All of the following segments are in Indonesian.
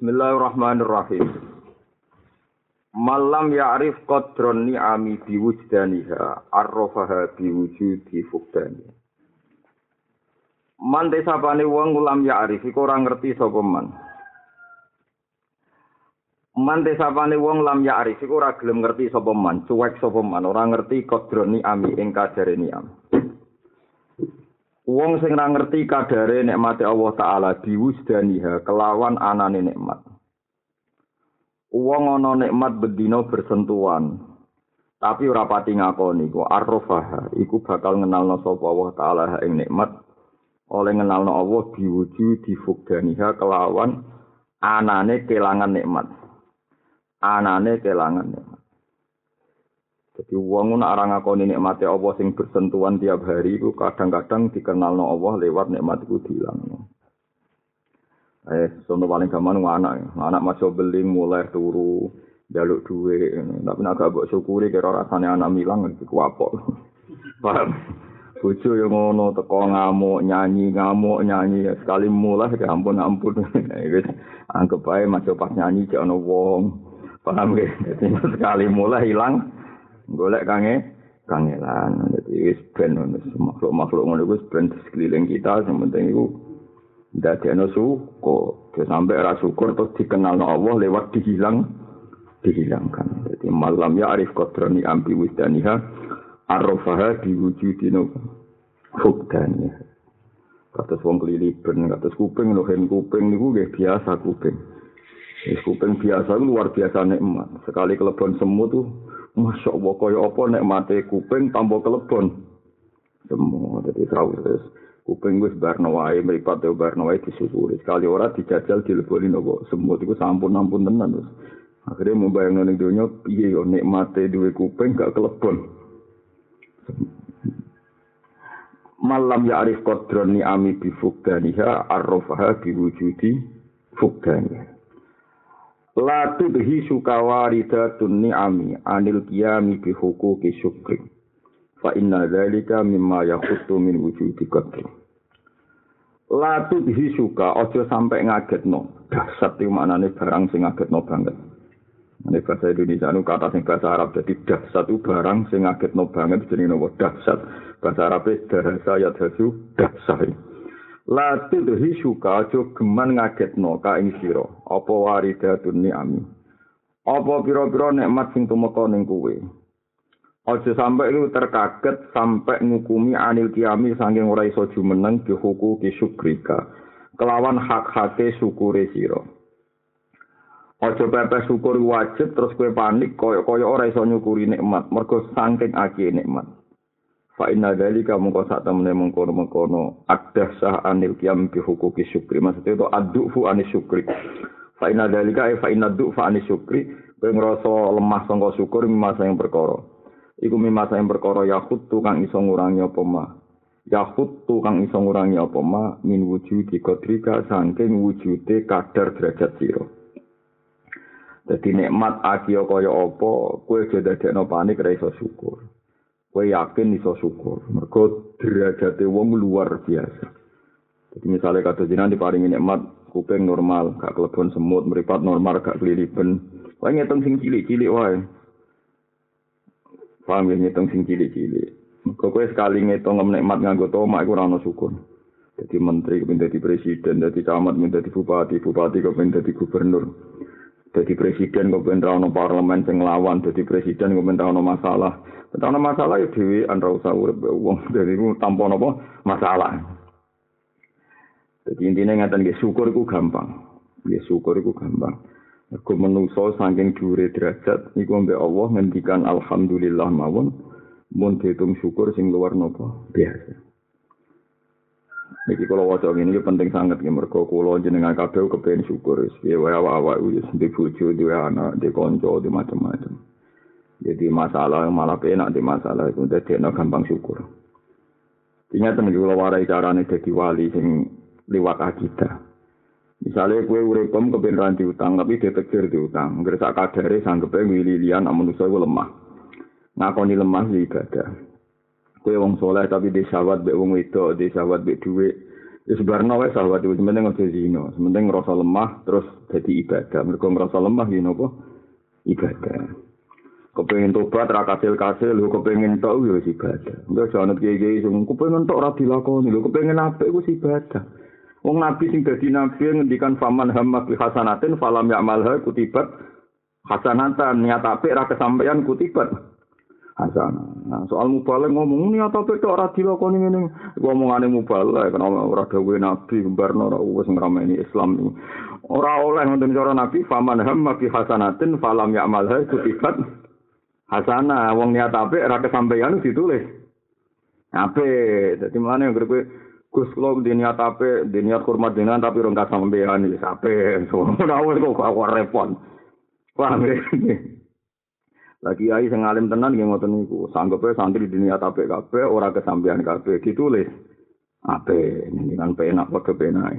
Bismillahirrahmanirrahim. Malam ya'rif qadron ni'ami biwujdaniha arrofaha biwujudi fukdani. Man desapane wong ulam ya'rif iku ora ngerti sapa man. Man desapane wong lam ya'rif iku ora gelem ngerti sapa man, cuek sapa man, ora ngerti qadron ni'ami ing kadare ni'am. Wong sing ora ngerti kadare nikmate Allah taala diwusdaniha kelawan anane nikmat. Wong ana nikmat bedina bersentuhan. Tapi ora pati ngakoni ku arrofaha iku bakal ngenalno sapa Allah taala ing nikmat oleh ngenalno Allah diwuju difugdaniha kelawan anane kelangan nikmat. Anane kelangan nikmat. Jadi wong ora ora ngakoni nikmate Allah sing bersentuhan tiap hari itu kadang-kadang dikenalno Allah lewat nikmat iku dilangno. Eh, sono paling gampang anak, anak masuk beli mulai turu, jaluk duit, tapi nak gak syukuri kira rasanya anak milang iku apa. Paham? Bojo yang ngono teko ngamuk nyanyi ngamuk nyanyi sekali mulai ya ampun ampun wis anggap ae masuk pas nyanyi jek ana wong paham ge sekali mulai hilang golek kange kangelan dadi wis ben makhluk makhluk ngono wis ben sekeliling kita. Sing penting iku dadekno syukur ke sampai ra syukur terus dikenal Allah lewat dihilang dihilangkan. Jadi malam ya arif qadrani ambi wisdaniha arrofaha diwujudino fukdaniha kados wong keliliben kados kuping lho kuping niku nggih biasa kuping. Wis kuping biasa luar biasa nikmat. Sekali kelebon semut tuh Masya Allah, kaya apa nek mati kuping tanpa kelebon. Semua, jadi tahu terus. Kuping wis barno wae, mripat yo barno wae disyukuri. Sekali ora dijajal dileboni nopo semut iku sampun ampun tenan terus. Akhirnya membayangkan ning dunya piye yo nikmate duwe kuping gak kelebon. Malam ya arif kodron ni ami bifukdaniha arrofaha biwujudi fukdaniha. La tudhi sukawaridatun ni'ami anil qiyami bi huquqi syukri. Fa inna dzalika mimma yakhuttu min wujudi qadri. La tudhi suka aja sampe ngagetno. Dasar iki maknane barang sing ngagetno banget. Ini bahasa Indonesia itu kata sing bahasa Arab jadi dahsat itu barang sing ngagetno banget jadi nopo dahsat bahasa Arab itu dahsa ya dahsu dahsai La tudhi suka aja geman ngagetno ka ing sira apa waridatun ni'ami. Apa pira-pira nikmat sing tumeka ning kuwe. Aja sampe lu terkaget sampe ngukumi anil kiami saking ora iso jumeneng dihuku ki syukrika. Kelawan hak-hake syukure sira. Aja pepe syukur wajib terus kowe panik kaya-kaya ora iso nyukuri nikmat mergo saking akeh nikmat. Fa inna dzalika mungko sak temene mengkono-mengkono adah sah anil qiyam bi hukuki syukri. Maksudnya itu adufu anis syukri. Fa inna dzalika fa inna dufa anis syukri kowe ngrasa lemah sangka syukur masa yang perkara. Iku masa yang perkara ya khutu kang iso ngurangi apa ma. Ya khutu kang iso ngurangi apa ma min wujudi kodrika saking wujude kadar derajat sira. Dadi nikmat akio kaya apa, kowe aja dadekno panik ra iso syukur. Kowe yakin iso syukur. Mergo derajate wong luar biasa. Jadi misalnya kata jinan diparingi nikmat kuping normal, gak kelebon semut, meripat normal, gak keliliben. Kowe ngitung sing cilik-cilik wae. Paham ya ngitung sing cilik-cilik. Mergo kowe sekali ngitung nikmat nganggo tomak iku ora ono syukur. Jadi menteri kepin dadi presiden, dadi camat, dadi bupati, bupati kepin dadi gubernur. Jadi presiden ra ono parlemen sing lawan, dadi presiden ra ono masalah. Ora masalah ya dhewe an ra usah urip wong dadi tanpa napa masalah. Jadi intinya ngatan nggih syukur iku gampang. Nggih syukur iku gampang. Mergo menungso saking dhuwure derajat niku mbek Allah ngendikan alhamdulillah mawon mun dihitung syukur sing luar napa biasa. Niki kalau waca ngene penting sangat nggih mergo kula jenengan kabeh kepengin syukur wis piye wae awak-awak wis di bojo, di anak, di kanca, di macam-macam. Jadi masalah malah penak di masalah itu dadi gampang syukur. Ingat tenan kula warai carane dadi wali sing liwat akidah. Misalnya kue uripem kebenaran diutang, tapi dia tegir diutang. Ngerasa kadare sanggepe wililian, namun manusia itu lemah. Ngakoni lemah di ibadah. Kue wong soleh tapi di syawat be wong wedok, di syawat be duit. Ya sebarno wae sahabat itu sementing aja zina, sementing ngerasa lemah terus jadi ibadah. Mereka ngerasa lemah gini apa? Ibadah. Kepengen tobat ra kasil-kasil, lho kepengen tok ya wis ibadah. Enggak jangan kiai-kiai sing kepengen tok ra dilakoni, lho kepengen apik iku ibadah. Wong nabi sing dadi nabi ngendikan faman hamma bi hasanatin falam ya'malha kutibat hasanatan niat apik ra kesampaian kutibat hasanah. Nah, soal mubalek ngomong niat apik tok ora dilakoni ngene. Ngomongane mubalek kan ora dawuhe nabi gembarno ora wis ngrameni Islam ini. Ora oleh ngoten cara nabi faman hamma bi hasanatin falam ya'malha kutibat hasanah. Wong niat apik ora kesampaian ditulis. Apik. Dadi mlane yang kowe Gus kula di niat ape, di niat hormat dengan tapi orang sampean iki sape. Ora kok kok repot. Paham ya? Lagi ai sing alim tenan nggih ngoten niku. Sanggepe santri di niat apik kabeh ora kesampean kabeh ditulis. Ape ini kan penak padha penak.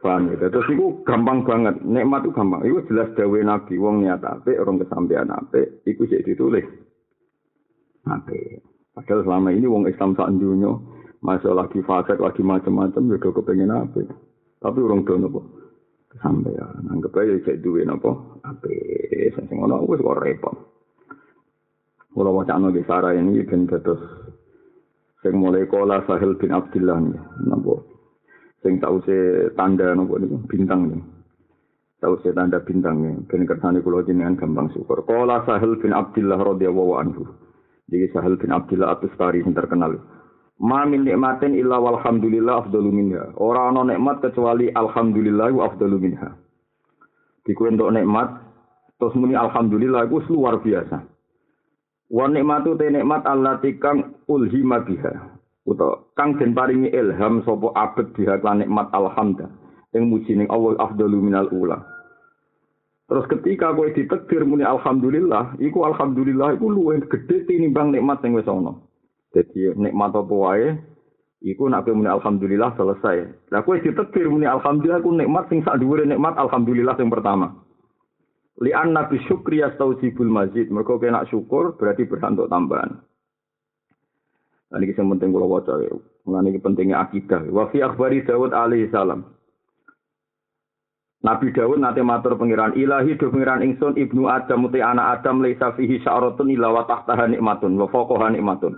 Paham ya? Terus iku gampang banget. Nikmat itu gampang. Iku jelas dawe Nabi wong niat apik orang kesampean apik iku sik ditulis. Ape. Padahal selama ini wong Islam sak dunya masa lagi fasik lagi macam-macam ya do kepengen apik. Tapi orang do nopo? Kesampaian. Anggap aja cek duwe napa? Ape sing ngono wis kok repot. Kula wacana di Sarah ini ben dados sing mulai kola Sahil bin Abdullah napa? Sing tau se tanda napa niku bintang nih. Tau se tanda bintang nih. Ben kersane kula jenengan gampang syukur. Kola Sahil bin Abdullah radhiyallahu anhu. Jadi Sahil bin Abdullah atus tari yang terkenal. Ma min nikmatin illa walhamdulillah afdalu minha. Ora ana nikmat kecuali alhamdulillah afdalu minha. Diku entuk nikmat terus muni alhamdulillah iku luar biasa. Wa nikmatu te nikmat allati kang ulhima biha. Uta kang den paringi ilham sapa abet biha lan nikmat alhamda. Ing muji ning Allah afdalu minal ula. Terus ketika kowe ditekdir muni alhamdulillah, iku alhamdulillah iku luwih gedhe tinimbang nikmat sing wis ana. Jadi nikmat apa wae iku nak kowe muni alhamdulillah selesai. Lah kowe ditekbir muni alhamdulillah ku nikmat sing sak dhuwure nikmat alhamdulillah yang pertama. Li anna bi syukri yastaujibul mazid. Mergo kena syukur berarti berhak untuk tambahan. Nah, ini yang penting kalau waca ya. Mengenai pentingnya akidah. Wa fi akhbari Dawud alaihi salam. Nabi Dawud nate matur pengiran ilahi do pengiran ingsun ibnu Adam uti anak Adam laisa fihi sya'ratun illa wa tahtaha nikmatun wa fawqaha nikmatun.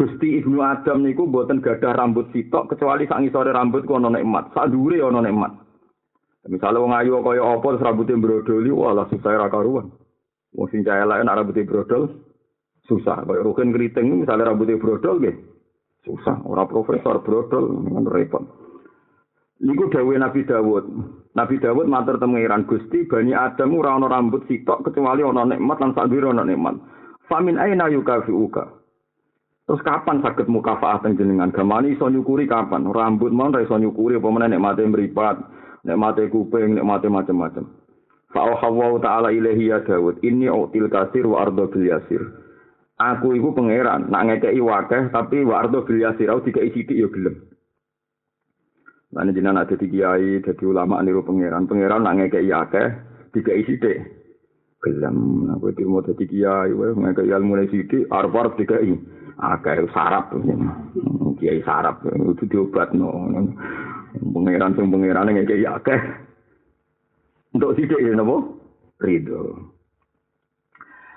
Gusti Ibnu Adam niku mboten gadah rambut sitok kecuali sak ngisore rambut ku ana nikmat, sak dhuwure ana nikmat. Misale wong ayu kaya apa terus rambutnya brodoli, walah susah ra karuan. Wong sing cah elek nek rambutnya brodol susah. Kaya rukin keriting misale rambutnya brodol nggih. Susah, ora profesor brodol kan repot. Niku dawuh Nabi Dawud. Nabi Dawud matur temengiran Gusti Bani Adam ora ana rambut sitok kecuali ana nikmat lan sak dhuwure ana nikmat. Famin aina yukafiuka. Terus kapan sakit teng jenengan? Gamani iso nyukuri kapan? Rambut mon iso nyukuri apa meneh nek mate mripat, nek mate kuping, nek mate macam-macam. Fa ta'ala ilahi ya Daud, ini util kasir wa ardo. Aku iku pangeran, nak ngekeki wakeh tapi wa ardo bil yasir, aku dikai sithik ya gelem. Lan jenengan ada kiai, dadi ulama niru pangeran. Pangeran nak ngekeki akeh, dikai sithik. Gelem, aku mau dadi kiai, wae ngekeki ilmu sithik, arep-arep dikai. Akeh sarap. Kiai sarap. Itu diobat no pangeran sing pangeran yang kiai akeh. Untuk sidik ya nopo ridho.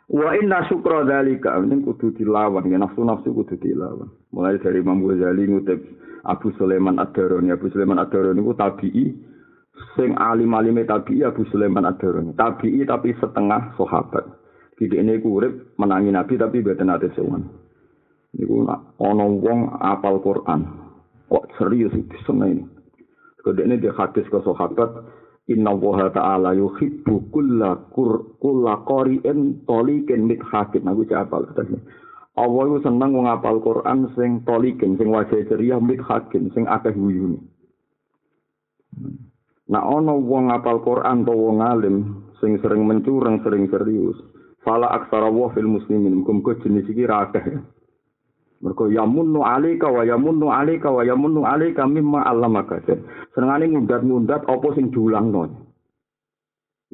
Wa inna syukra dalika ini kudu dilawan. Ya nafsu nafsu kudu dilawan. Mulai dari Imam Ghazali ngutip Abu Sulaiman Ad-Darani Abu Sulaiman Ad-Darani ku tabi'i. Sing alim alime tabi'i Abu Sulaiman Ad-Darani tabi'i tapi setengah sahabat. Jadi ini kurip menangi Nabi tapi beten ate sowan. Niku ana wong apal Quran. Kok serius iki seneng ini? Dia hadis ke sahabat Inna wa ta'ala yuhibbu kulla kur kulla qari'in tolikin mit hakim. Aku cek apal tadi Allah itu seneng apal Quran sing tolikin sing wajah ceria mit hakim sing akeh guyune. Nah ana wong apal Quran to wong alim sing sering mencurang sering serius fala aksara wa fil muslimin muga jenis iki ra akeh Mergo yamunnu alika wa yamunnu alika wa yamunnu alika mimma allamaka. Senengane ngundat-ngundat apa sing diulangno.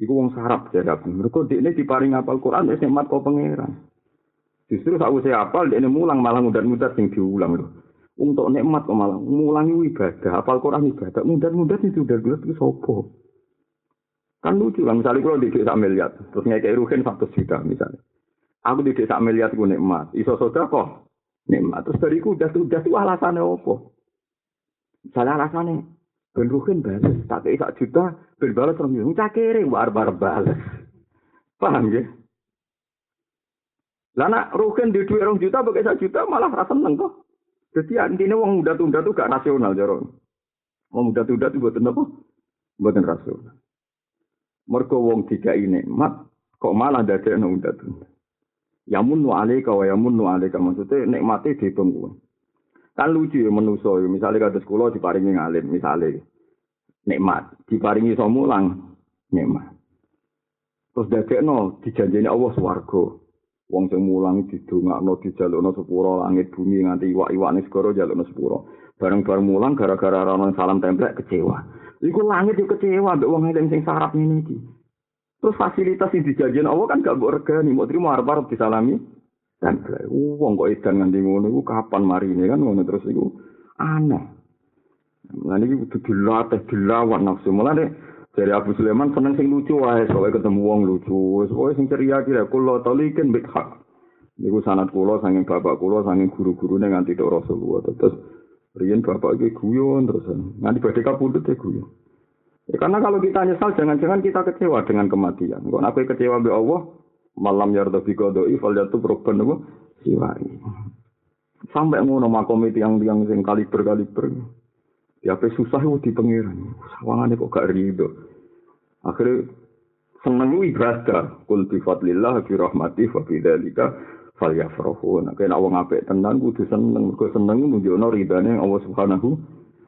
Iku wong sarap jadap. Mergo dekne diparing apal Quran wis nikmat kok pangeran. Justru sak usah apal dekne mulang malah ngundat-ngundat sing diulang lho. Untuk nikmat kok malah ngulangi ibadah, apal Quran ibadah, mudah-mudah itu udah gelas itu sopo. Kan lucu kan, misalnya kalau di desa miliar, terus ngekei rugen satu juta misalnya. Aku di desa miliar itu nikmat, iso soda kok nikmat. Terus dari udah tuh udah tuh alasannya apa? Misalnya alasannya, ben balas, tak kei sak juta, ben balas orang itu, cakere, bar-bar balas. Paham ya? Lah nak di duit orang juta pakai sak juta malah rasa seneng kok. Jadi intinya uang muda tunda tuh gak nasional jaro. Uang muda tunda tuh buatan apa? Buatan rasional. Mergo wong ini mat kok malah dadi ana muda tunda. Yamun nu alika wa yamun nu alika maksudnya nikmati di kuwi. Kan lucu ya menuso ya misalnya kados kula diparingi ngalim misalnya nikmat diparingi iso mulang nikmat. Terus dadekno dijanjeni Allah swarga. wong sing mulang didongakno dijalukno sepuro langit bumi nganti iwak-iwakne segara jalukno sepuro bareng-bareng mulang gara-gara ana salam templek kecewa iku langit yo kecewa mbek wong eling sing sarap ngene iki terus fasilitas sing dijanjikan Allah kan gak mbok regani mau trimo arep-arep disalami templek wong kok edan nganti ngono iku kapan marine kan ngono terus iku aneh Nah ini kudu dilatih, dilawan nafsu. Mulai Dari Abu Sulaiman seneng sing lucu wae, soalnya ketemu wong lucu. Soalnya sing ceria kira kulo tolikin bik hak. Niku sanat kulo sanging bapak kulo sanging guru-guru ning nganti tok Rasulullah. Terus riyen bapak iki guyon terus nganti badhe kapundhut ya guyon. Ya, karena kalau kita nyesal jangan-jangan kita kecewa dengan kematian. Kok aku kecewa be Allah, malam yarda bi qada'i fal yatu proban nopo siwai. Sampai ngono makom itu yang yang sing kaliber-kaliber. Ya apa susah itu di pengiran. Sawangannya kok gak ridho. Akhirnya seneng ibadah. Kul bi fadlillah bi rahmati fa bi dzalika falyafrahu. Nek ana wong apik tenan kudu seneng. Mergo seneng nunjukno ridane Allah Subhanahu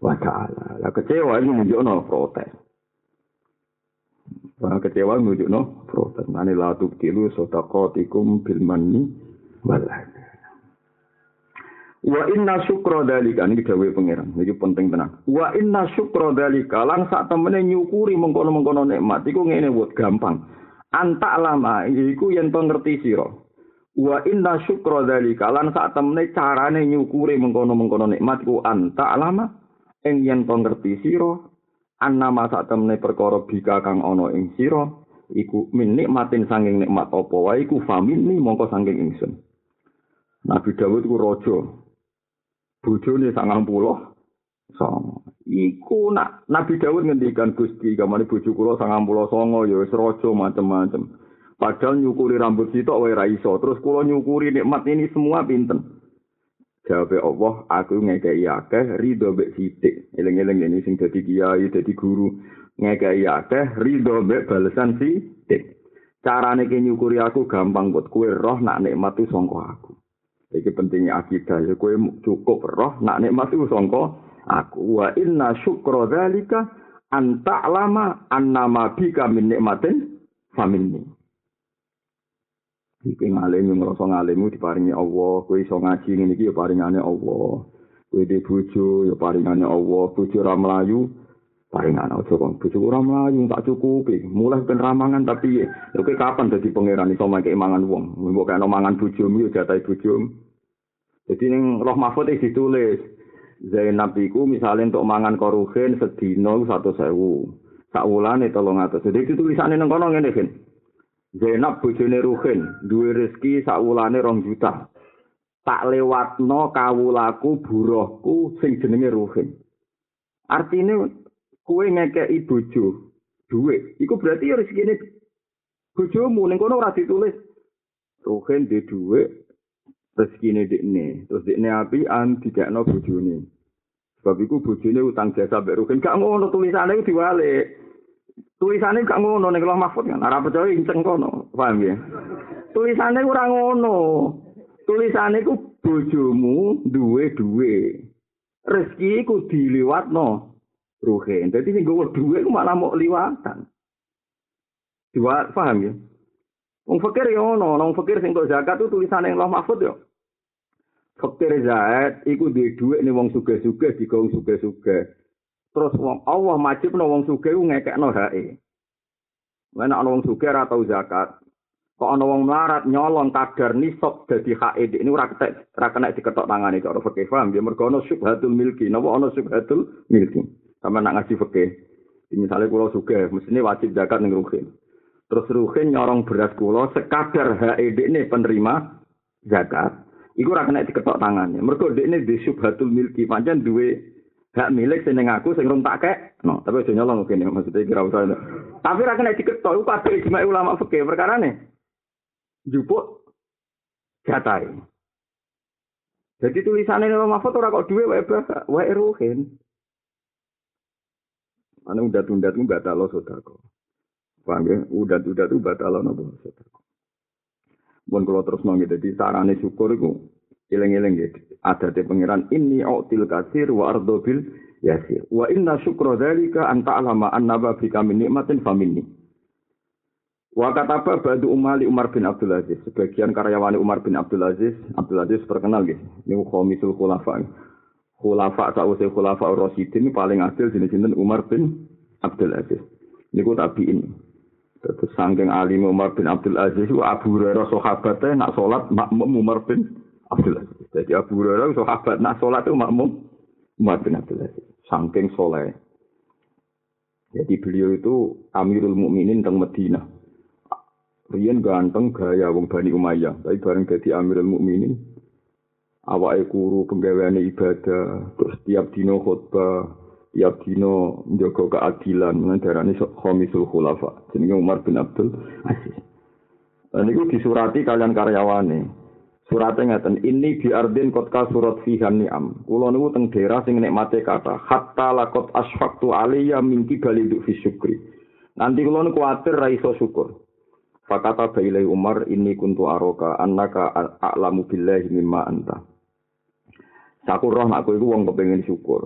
wa taala. Lah kecewa itu nunjukno protes. Wah kecewa nunjukno protes. Nani la tubtilu sadaqatikum bil manni wal Wa inna syukra dalika ini dawe pangeran. Iki penting tenan. Wa inna syukra dalika lan sak temene nyukuri mengkono-mengkono nikmat iku ngene wot gampang. Anta lama iku yen to ngerti sira. Wa inna syukra dalika lan sak temene carane nyukuri mengkono-mengkono nikmat iku anta lama ing yen to ngerti sira. Annama sak temene perkara bika kang ana ing sira iku min nikmatin sanging nikmat apa wae iku famini mongko sanging ingsun. Nabi Dawud ku raja, bojone sangang puluh songo. Iku nak Nabi Dawud ngendikan Gusti kamane bojo kula sangang puluh songo ya wis raja macem-macem. Padahal nyukuri rambut sitok wae ra iso. Terus kula nyukuri nikmat ini semua pinten? Jawab Allah, aku ngekei akeh ridho mbek sithik. Eling-eling ini sing dadi kiai, dadi guru. Ngekei akeh ridho mbek balesan sithik. Carane ke nyukuri aku gampang buat kue roh nak nikmat itu songko aku. Iki pentingnya akidah ya kowe cukup roh nak nikmat iku sangka aku wa inna syukra dzalika an ta'lama annama bika min nikmatin faminni. Iki ngalim ngrasa ngalimmu diparingi Allah, kowe iso ngaji ngene iki ya paringane Allah. Kowe dhe bojo ya paringane Allah, bojo ra mlayu paringane aja kok bojo ora mlayu tak cukupi. Mulai ben ramangan tapi ya kowe kapan dadi pangeran iso mangke mangan wong. Mbok kena mangan bojomu ya jatah bojomu. Jadi ning Roh Mahfud iki ditulis Zainab iku misalnya untuk mangan korugen sedino satu sewu. Sak wulane tolong atas. Jadi itu tulisannya neng kono ngene kan. Zainab bojone Ruhin, duwe rezeki sak wulane rong juta. Tak lewatno kawulaku buruhku sing jenenge Ruhin. Artinya kue ngekei bojo duwe. Iku berarti ya rezekine bojomu ning kono ora ditulis. Ruhin di duwe rezekine dekne. Terus dekne api an dikekno bojone. Sebab iku bojone utang jasa mbek Rukin. Gak ngono tulisane diwalik. Tulisane gak ngono ning Allah Mahfud kan. Ora percaya inceng kono. Paham ya? Tulisane ora ngono. Tulisane iku bojomu duwe-duwe. Rezeki iku diliwatno Ruhin. Dadi sing gowo duwe ku malah mau liwatan. Diwat, paham ya? Wong fakir ya ono, wong fakir sing tok zakat itu tulisan yang Allah Mahfud ya. Fakir zakat iku duwe dhuwit ning wong sugih-sugih digo wong sugih-sugih. Terus wong Allah majib no wong sugih ngekekno hae. Mana ana wong sugih ora tau zakat. Kok ana wong melarat nyolong kadar nisab dadi haid ini ora ketek ora kena diketok tangane cara fikih paham? Ya mergo ana syubhatul milki napa ana syubhatul milki? Sama nak ngaji fikih. Misalnya kula sugih mestine wajib zakat ning ruhin. Terus ruhin nyorong beras kula sekadar haid ini penerima zakat. Iku ora kena diketok tangane. Mergo dekne di syubhatul milki pancen duwe hak milik sing aku sing rung tak kek no tapi aja nyolong kene maksudnya kira usah tapi ora kena diketok iku kabeh ijma ulama fikih perkara nih jupuk jatai. Jadi tulisannya Imam Mahfud ora kok duwe wae wae ruhin. Ana udat-udat ku batal sedekah. Paham ya? Udat-udat itu batal napa sedekah. Mun kula terus nang dadi sarane syukur iku eling-eling ya. Adate pangeran ini autil kasir wa ardo bil yasir. Wa inna syukra dzalika an ta'lama anna bika min nikmatin faminni. Wa kataba badu umali Umar bin Abdul Aziz. Sebagian karyawan Umar bin Abdul Aziz, Abdul Aziz terkenal gitu. Ini khomisul khulafa. Khulafa sausai khulafa Rasidin paling adil jenis Umar bin Abdul Aziz. Ini ku tabiin. Terus sangking alim Umar bin Abdul Aziz, Abu Hurairah sahabatnya nak sholat makmum Umar bin Abdul Aziz. Jadi Abu Hurairah sahabat nak sholat itu makmum Umar bin Abdul Aziz. Sangking soleh. Jadi beliau itu Amirul Mukminin tentang Madinah. Rian ganteng gaya wong Bani Umayyah, tapi bareng dadi Amirul Mukminin. Awake kuru penggaweane ibadah, terus tiap dino khutbah, tiap dino njaga keadilan, darane khamisul khulafa. Jenenge Umar bin Abdul Aziz. Dan itu disurati kalian karyawane. Suratnya ngeten, ini biardin kotka surat fihan ni'am. Kulo niku teng daerah sing nikmate kata, hatta lakot asfaktu aliyya minti baliduk fi syukri. Nanti kulo niku kuatir raiso syukur. Fakata bailai Umar ini kuntu aroka annaka a'lamu billahi mimma anta. Saku roh aku iku wong kepengin syukur.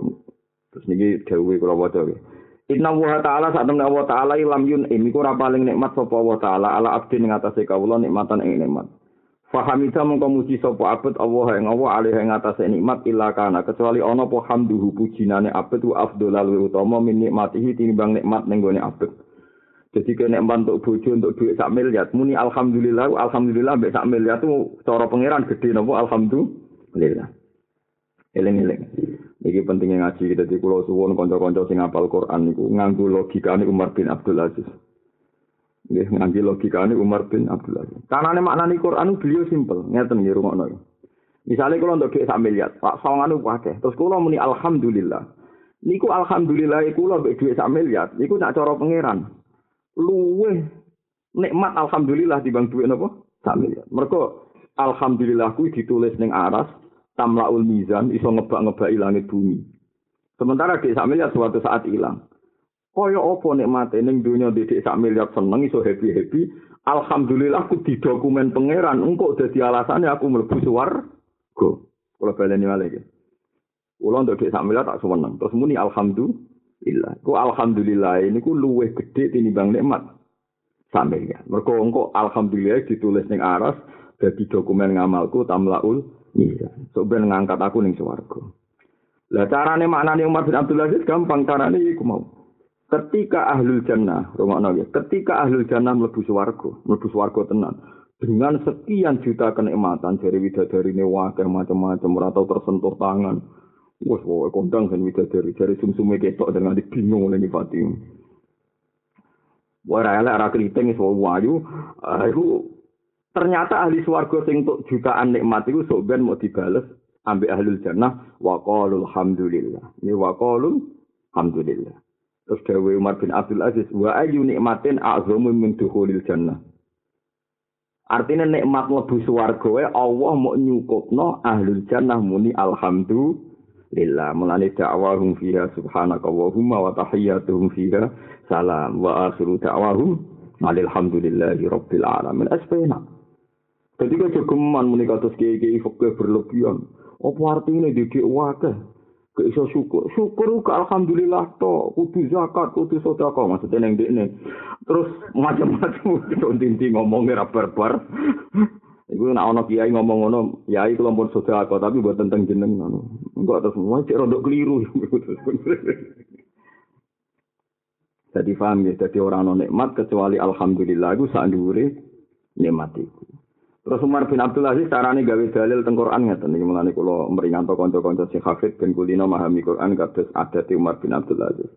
Terus niki dawuhe kula waca Inna wa ta'ala saat temen Allah ta'ala ilam yun ini ku paling nikmat sapa Allah ta'ala ala abdi ning atase kawula nikmatan ing nikmat. Fahamida mongko muji sapa abet Allah ing Allah alih ing atase nikmat illa kana kecuali ana apa hamduhu pujinane abet wa afdhalul utama min nikmatihi tinimbang nikmat ning gone abet. Jadi kena untuk bojo untuk duit sak miliar, muni alhamdulillah, alhamdulillah mbek sak miliar itu cara pangeran gede nopo alhamdulillah. Eling-eling. Iki pentingnya ngaji kita di Pulau Suwon konco-konco sing apal Quran niku nganggo logikane Umar bin Abdul Aziz. Nggih nganggo logikane Umar bin Abdul Aziz. Karena maknane Quran beliau simpel, ngeten nggih rungokno. Misalnya kalau untuk duit sak miliar, Pak Sawangan pakai, terus kalau muni alhamdulillah. Niku alhamdulillah kula mbek duit sak miliar, niku nak cara pangeran luweh nikmat alhamdulillah dibang duit napa sak miliar. Mergo alhamdulillah kuwi ditulis ning aras tamlaul mizan iso ngebak-ngebaki langit bumi. Sementara di sak miliar suatu saat hilang. Kaya apa nikmate ning donya didik sak miliar seneng iso happy-happy. Alhamdulillah aku didokumen pangeran engkau dadi alasannya aku mlebu swarga. Kula baleni malih iki. Kula dik sak miliar tak seneng. Terus muni alhamdulillah. Ku alhamdulillah ini ku luweh gede tinimbang nikmat. Sampai ya. Mergo engko alhamdulillah ditulis ning aras dadi dokumen ngamalku tamlaul iya. So ben ngangkat aku ning swarga. Lah carane maknane Umar bin Abdul Aziz gampang carane iku mau. Ketika ahlul jannah, rungokno ya, ketika ahlul jannah mlebu swarga, mlebu swarga tenan. Dengan sekian juta kenikmatan dari widadari ini wakil macam-macam, atau tersentuh tangan, Wes wae kondang kan widadari dari sumsume ketok dengan bingung oleh nyifati. Wah rela ra kriting iso wayu, iku ternyata ahli swarga sing untuk jutaan nikmat iku sok ben mau dibales ambek ahli jannah wa qalul hamdulillah. Ini wa qalul hamdulillah. Terus dawe Umar bin Abdul Aziz wa ayu nikmatin a'zamu min dukhulil jannah. Artinya nikmat lebu swarga Allah mau nyukupno ahli jannah muni alhamdulillah lillah mulane dakwahum fiha subhanaka wa tahiyyatuhum fiha salam wa akhiru da'wahum alhamdulillahi rabbil alamin kan jogeman muni kados kiai-kiai fakir berlebihan. Apa artinya dikik wakeh? Gak iso syukur. Syukur ke alhamdulillah to. Kudu zakat, kudu sodako. Maksudnya yang ini. Terus macam-macam. Tinti ngomongnya rabar-bar. Iku nak ana kiai ngomong ngono, kiai kula pun sedekah tapi buat tentang jeneng ngono. Enggak terus mau cek rodok keliru. Jadi paham ya, jadi orang non nikmat kecuali alhamdulillah saat dhuwure nikmat iku. Terus Umar bin Abdul Aziz carane gawe dalil teng Quran ngeten iki mulane kula meringanto kanca-kanca sing hafid ben kulino memahami Quran kados adate Umar bin Abdul Aziz.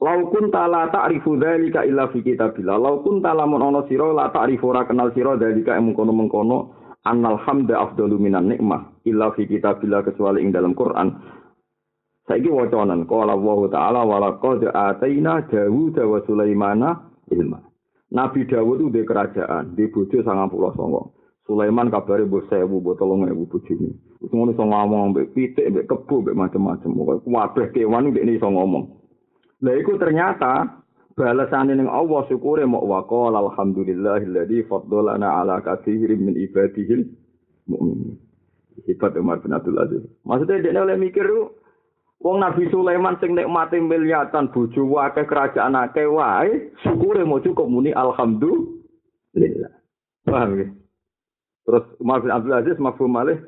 Lau kun la ta'rifu dzalika illa fi kitabillah. Lau kun lamun ana sira la ta'rifu ora kenal sira dzalika ing mengkono-mengkono annal hamda afdalu minan nikmah illa fi kitabillah kecuali ing dalam Quran. Saiki wacanan qala Allah taala wa laqad ataina Dawud wa Sulaimana ilma. Nabi Dawud itu kerajaan, di bojo sangat pulau songo. Sulaiman kabare mbok 1000 mbok 3000 bojone. Wis ngono iso ngomong mbek pitik mbek kebo mbek macam-macam. Pokoke kabeh kewan ndek iso ngomong. Lah iku ternyata balasane ning Allah syukure mok waqal alhamdulillahilladzi faddalana ala katsirin min ibadihi mukminin. Sifat Umar bin Abdul Aziz. Maksudnya dia oleh mikir Wong Nabi Sulaiman sing nikmati miliatan bojo wae kerajaan akeh wae syukure mau cukup muni alhamdulillah. Paham ya? Terus Umar bin Abdul Aziz mafhum malih.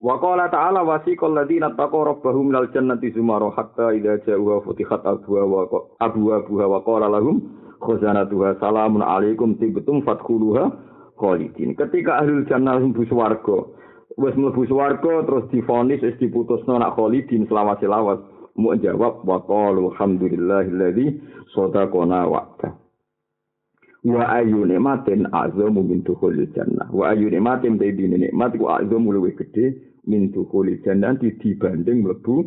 Wa qala ta'ala wasiqal ladzina taqaw rabbahum minal jannati zumara hatta idza ja'uha futihat abwa wa abwa buha wa qala lahum khazanatuha salamun alaikum tibtum fadkhuluha khalidin. Ketika ahli jannah mlebu swarga, wis mlebu swarga terus difonis wis diputusno nak khalidin selawase-lawas. Mu jawab wa qalu alhamdulillahilladzi sadaqana wa'dah. Wa ayu nikmatin azamu min dukhulil jannah. Wa ayu nikmatin te dine nikmat ku azamu luwih gedhe min dukhulil jannah. Dibanding mlebu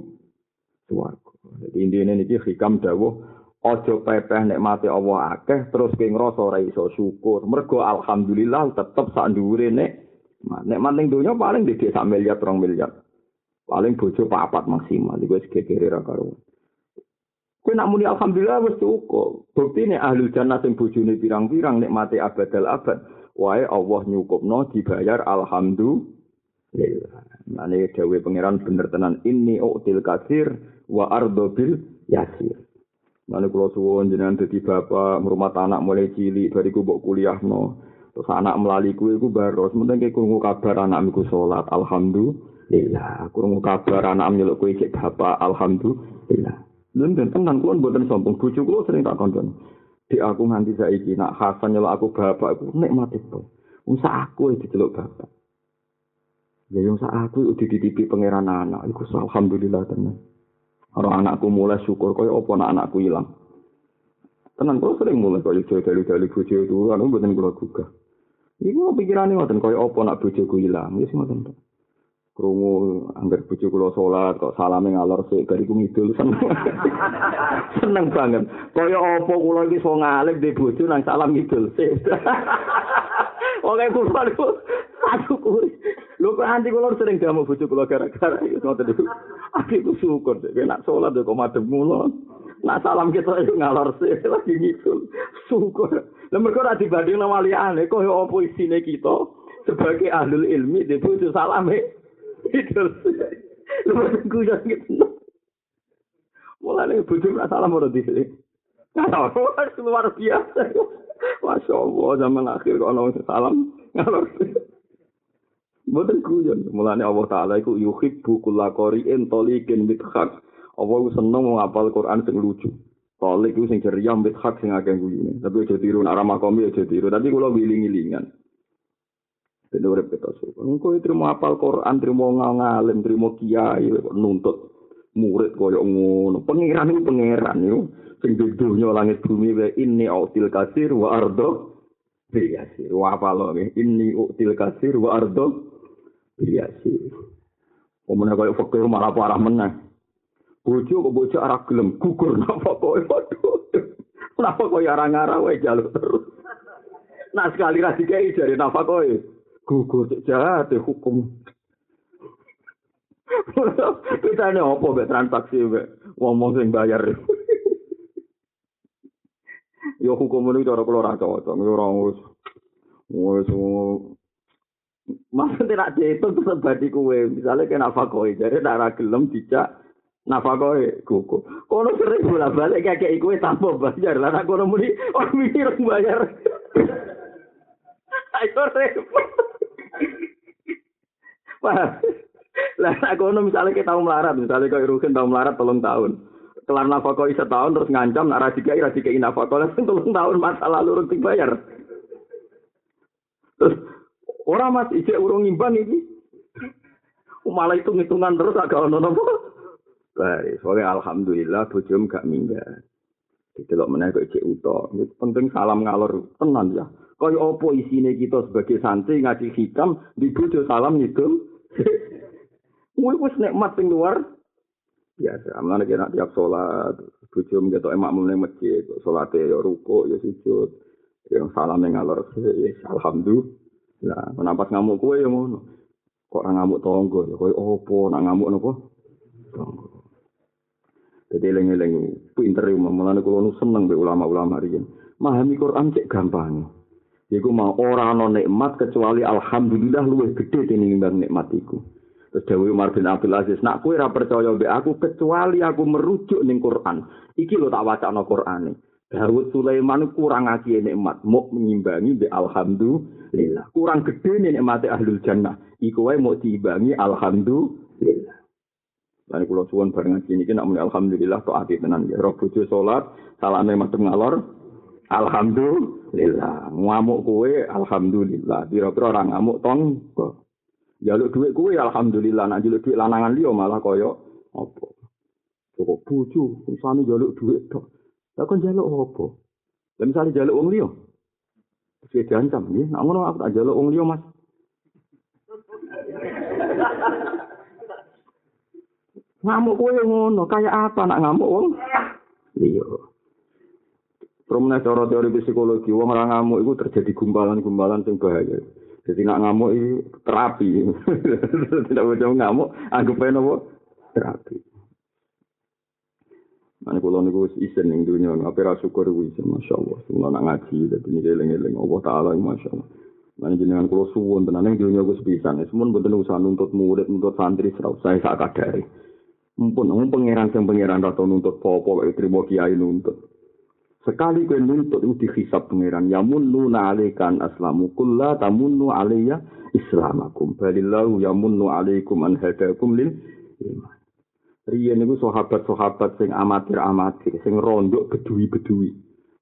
swarga. Dadi intine niki hikam dawuh aja pepeh nikmate Allah akeh terus kowe ngrasa ora iso syukur. Mergo alhamdulillah tetep sak dhuwure nek nikmat ning donya paling dhek sak miliar 2 miliar paling bojo papat maksimal. Iku wis gegere ra karo Kowe nak muni alhamdulillah wis cukup. Buktine ahli jannah sing bojone pirang-pirang nikmati abadal abad. Wae Allah nyukupno dibayar alhamdulillah. Mane dawuh pangeran bener tenan ini uktil kasir wa ardo bil yasir. Mane kula suwun jenengan dadi bapak ngrumat anak mulai cilik bariku mbok kuliahno. Terus anak melali kuwi iku baros, mending krungu kabar anakku salat, alhamdulillah. Krungu kabar anak nyeluk kuwi cek bapak, alhamdulillah. Lha ben tenan kuwi mboten sombong bojo kula sering tak koncon. Di aku nganti saiki nak Hasan nyelok aku bapak aku nikmat itu. Usah aku iki diceluk bapak. Ya yang sak aku udah dititipi pangeran anak, iku alhamdulillah tenan. Orang anakku mulai syukur kaya apa anak anakku hilang. Tenan kok sering mulai kaya jali-jali bojo itu, kan mboten kula gugah. Iku pikirane ngoten kaya apa nak bojoku hilang, wis ngoten. Krungu anggar bojo kula salat kok salame ngalor sik bariku ngidul seneng. seneng banget. Kaya apa kula iki so ngalih di bojo nang salam ngidul sik. Kula niku aku kuwi. Lho kok anti kula sering gamu bojo kula gara-gara iki ngoten niku. Aku syukur sik nek salat kok madhep mulo. Nak salam kita ngalor sih lagi ngidul. Syukur. Lah mergo ora dibanding nang waliyane kaya apa isine kita sebagai ahli ilmi di bojo salame. Guyon gitu. Mulane bojo ora salah ora di sini. luar biasa. Masya Allah, zaman akhir kok ana salam. Mboten guyon. Mulane Allah Ta'ala iku yuhibbu kulla qari'in taliqin bithak. Allah seneng ngapal Quran sing lucu. Tolik itu sing ceria, mbit hak sing agak guyune. Tapi aja tiru, arah makomi aja tiru. Tapi kalau wiling-wilingan. Dene urip kita suku. Engko trimo apal Quran, trimo ngalim, trimo kiai nuntut murid koyo ngono. Pangeran iku pangeran yo sing dunya langit bumi wae ini autil kasir wa ardo biasi. Wa apal ini util kasir wa ardo biasi. Omone koyo fakir malah parah meneh. Bojo kok bojo arah gelem gugur napa koyo waduh. Napa koyo arang-arang wae jaluk terus. Nah sekali ra dikai jare napa koyo. Gugur jahat hukum. Kita ini apa be transaksi be ngomong sing bayar. Yo hukum ini cara keluar wae, yo ora wis wis Mas tidak dihitung terus badi kue. Misalnya kena fakoi, jadi darah gelem dijak nafakoe gugur. Kono sering bola balik kayak kue tanpa bayar. Lah kono muni orang mikir bayar. Ayo repot. Lah aku ono misale kita tau melarat, misale kok Ruhin tau melarat telung tahun. Kelar nafkah isa tahun terus ngancam nak ra dikai ra dikai nafkah lah telung tahun masalah lalu rung dibayar. Terus orang Mas ijek urung ngimbang iki. Malah itu ngitungan terus agak ono napa? Baik, soalnya alhamdulillah bojom gak minggat. Delok meneh kok ijek uto. Penting salam ngalor tenan ya. Kaya apa isine kita sebagai santri ngaji hitam di bojo salam ngidul. Kuwi wis nikmat sing luar biasa. Amane kena tiap salat, bojo mgetok emak mene masjid, salate ya ruko ya sujud. Yang salam ngalor ya alhamdulillah. Menampas ngamuk kowe ya ngono. Kok ora ngamuk tonggo ya koyo opo nak ngamuk napa? Tonggo. Jadi eling-eling pinter ya mulane kula nu seneng be ulama-ulama riyen. Memahami Quran cek gampang. Iku mau ora ana nikmat kecuali alhamdulillah luwih gedhe tinimbang nikmat iku. Terus Dewi Umar bin Abdul Aziz, nak kowe ora percaya mbek aku kecuali aku merujuk ning Quran. Iki lho tak wacana Qurane. Dawud Sulaiman kurang ngaji nikmat, mau mengimbangi mbek alhamdulillah. Kurang gedhe nikmate ahlul jannah. Iku wae mau diimbangi alhamdulillah. Lan kula suwun bareng ngaji niki nak muni alhamdulillah ati tenan ya. Roh bojo salat, salame madhep ngalor. Alhamdulillah. Ngamuk kowe alhamdulillah. Pira-pira ora ngamuk tong. Jaluk duit kowe alhamdulillah. Nak jaluk duit lanangan liya malah kaya apa? Kok bojo usane jaluk duit tok. Lah kon jaluk apa? Lah misale jaluk wong liya. Wis diancam nggih. Nak ngono aku tak jaluk wong liya, Mas. Ngamuk kowe ngono kaya apa nak ngamuk wong iya Promene cara teori psikologi, wong ora ngamuk itu terjadi gumpalan-gumpalan sing bahaya. Jadi nak ngamuk itu terapi. Tidak boleh ngamuk, anggap aja nopo terapi. Mana kalau niku isen ning dunia, apa ra syukur kuwi isen, masya Allah. Semua nak ngaji, jadi ini eling-eling Allah Taala, masya Allah. Mana jenengan kalau suwon tenan ning dunia gue sepisan, semua betul usaha nuntut murid, nuntut santri, serau saya sak kadari. Mumpun wong pangeran sing pangeran rata nuntut apa wae trimo kiai nuntut. Sekali kowe nuntut itu dihisab pangeran ya munnu nalikan aslamu kulla tamunnu alayya islamakum balillahu ya munnu alaikum an hadakum lil iman. Riyen niku sahabat-sahabat sing amatir-amatir sing rondok bedui-bedui.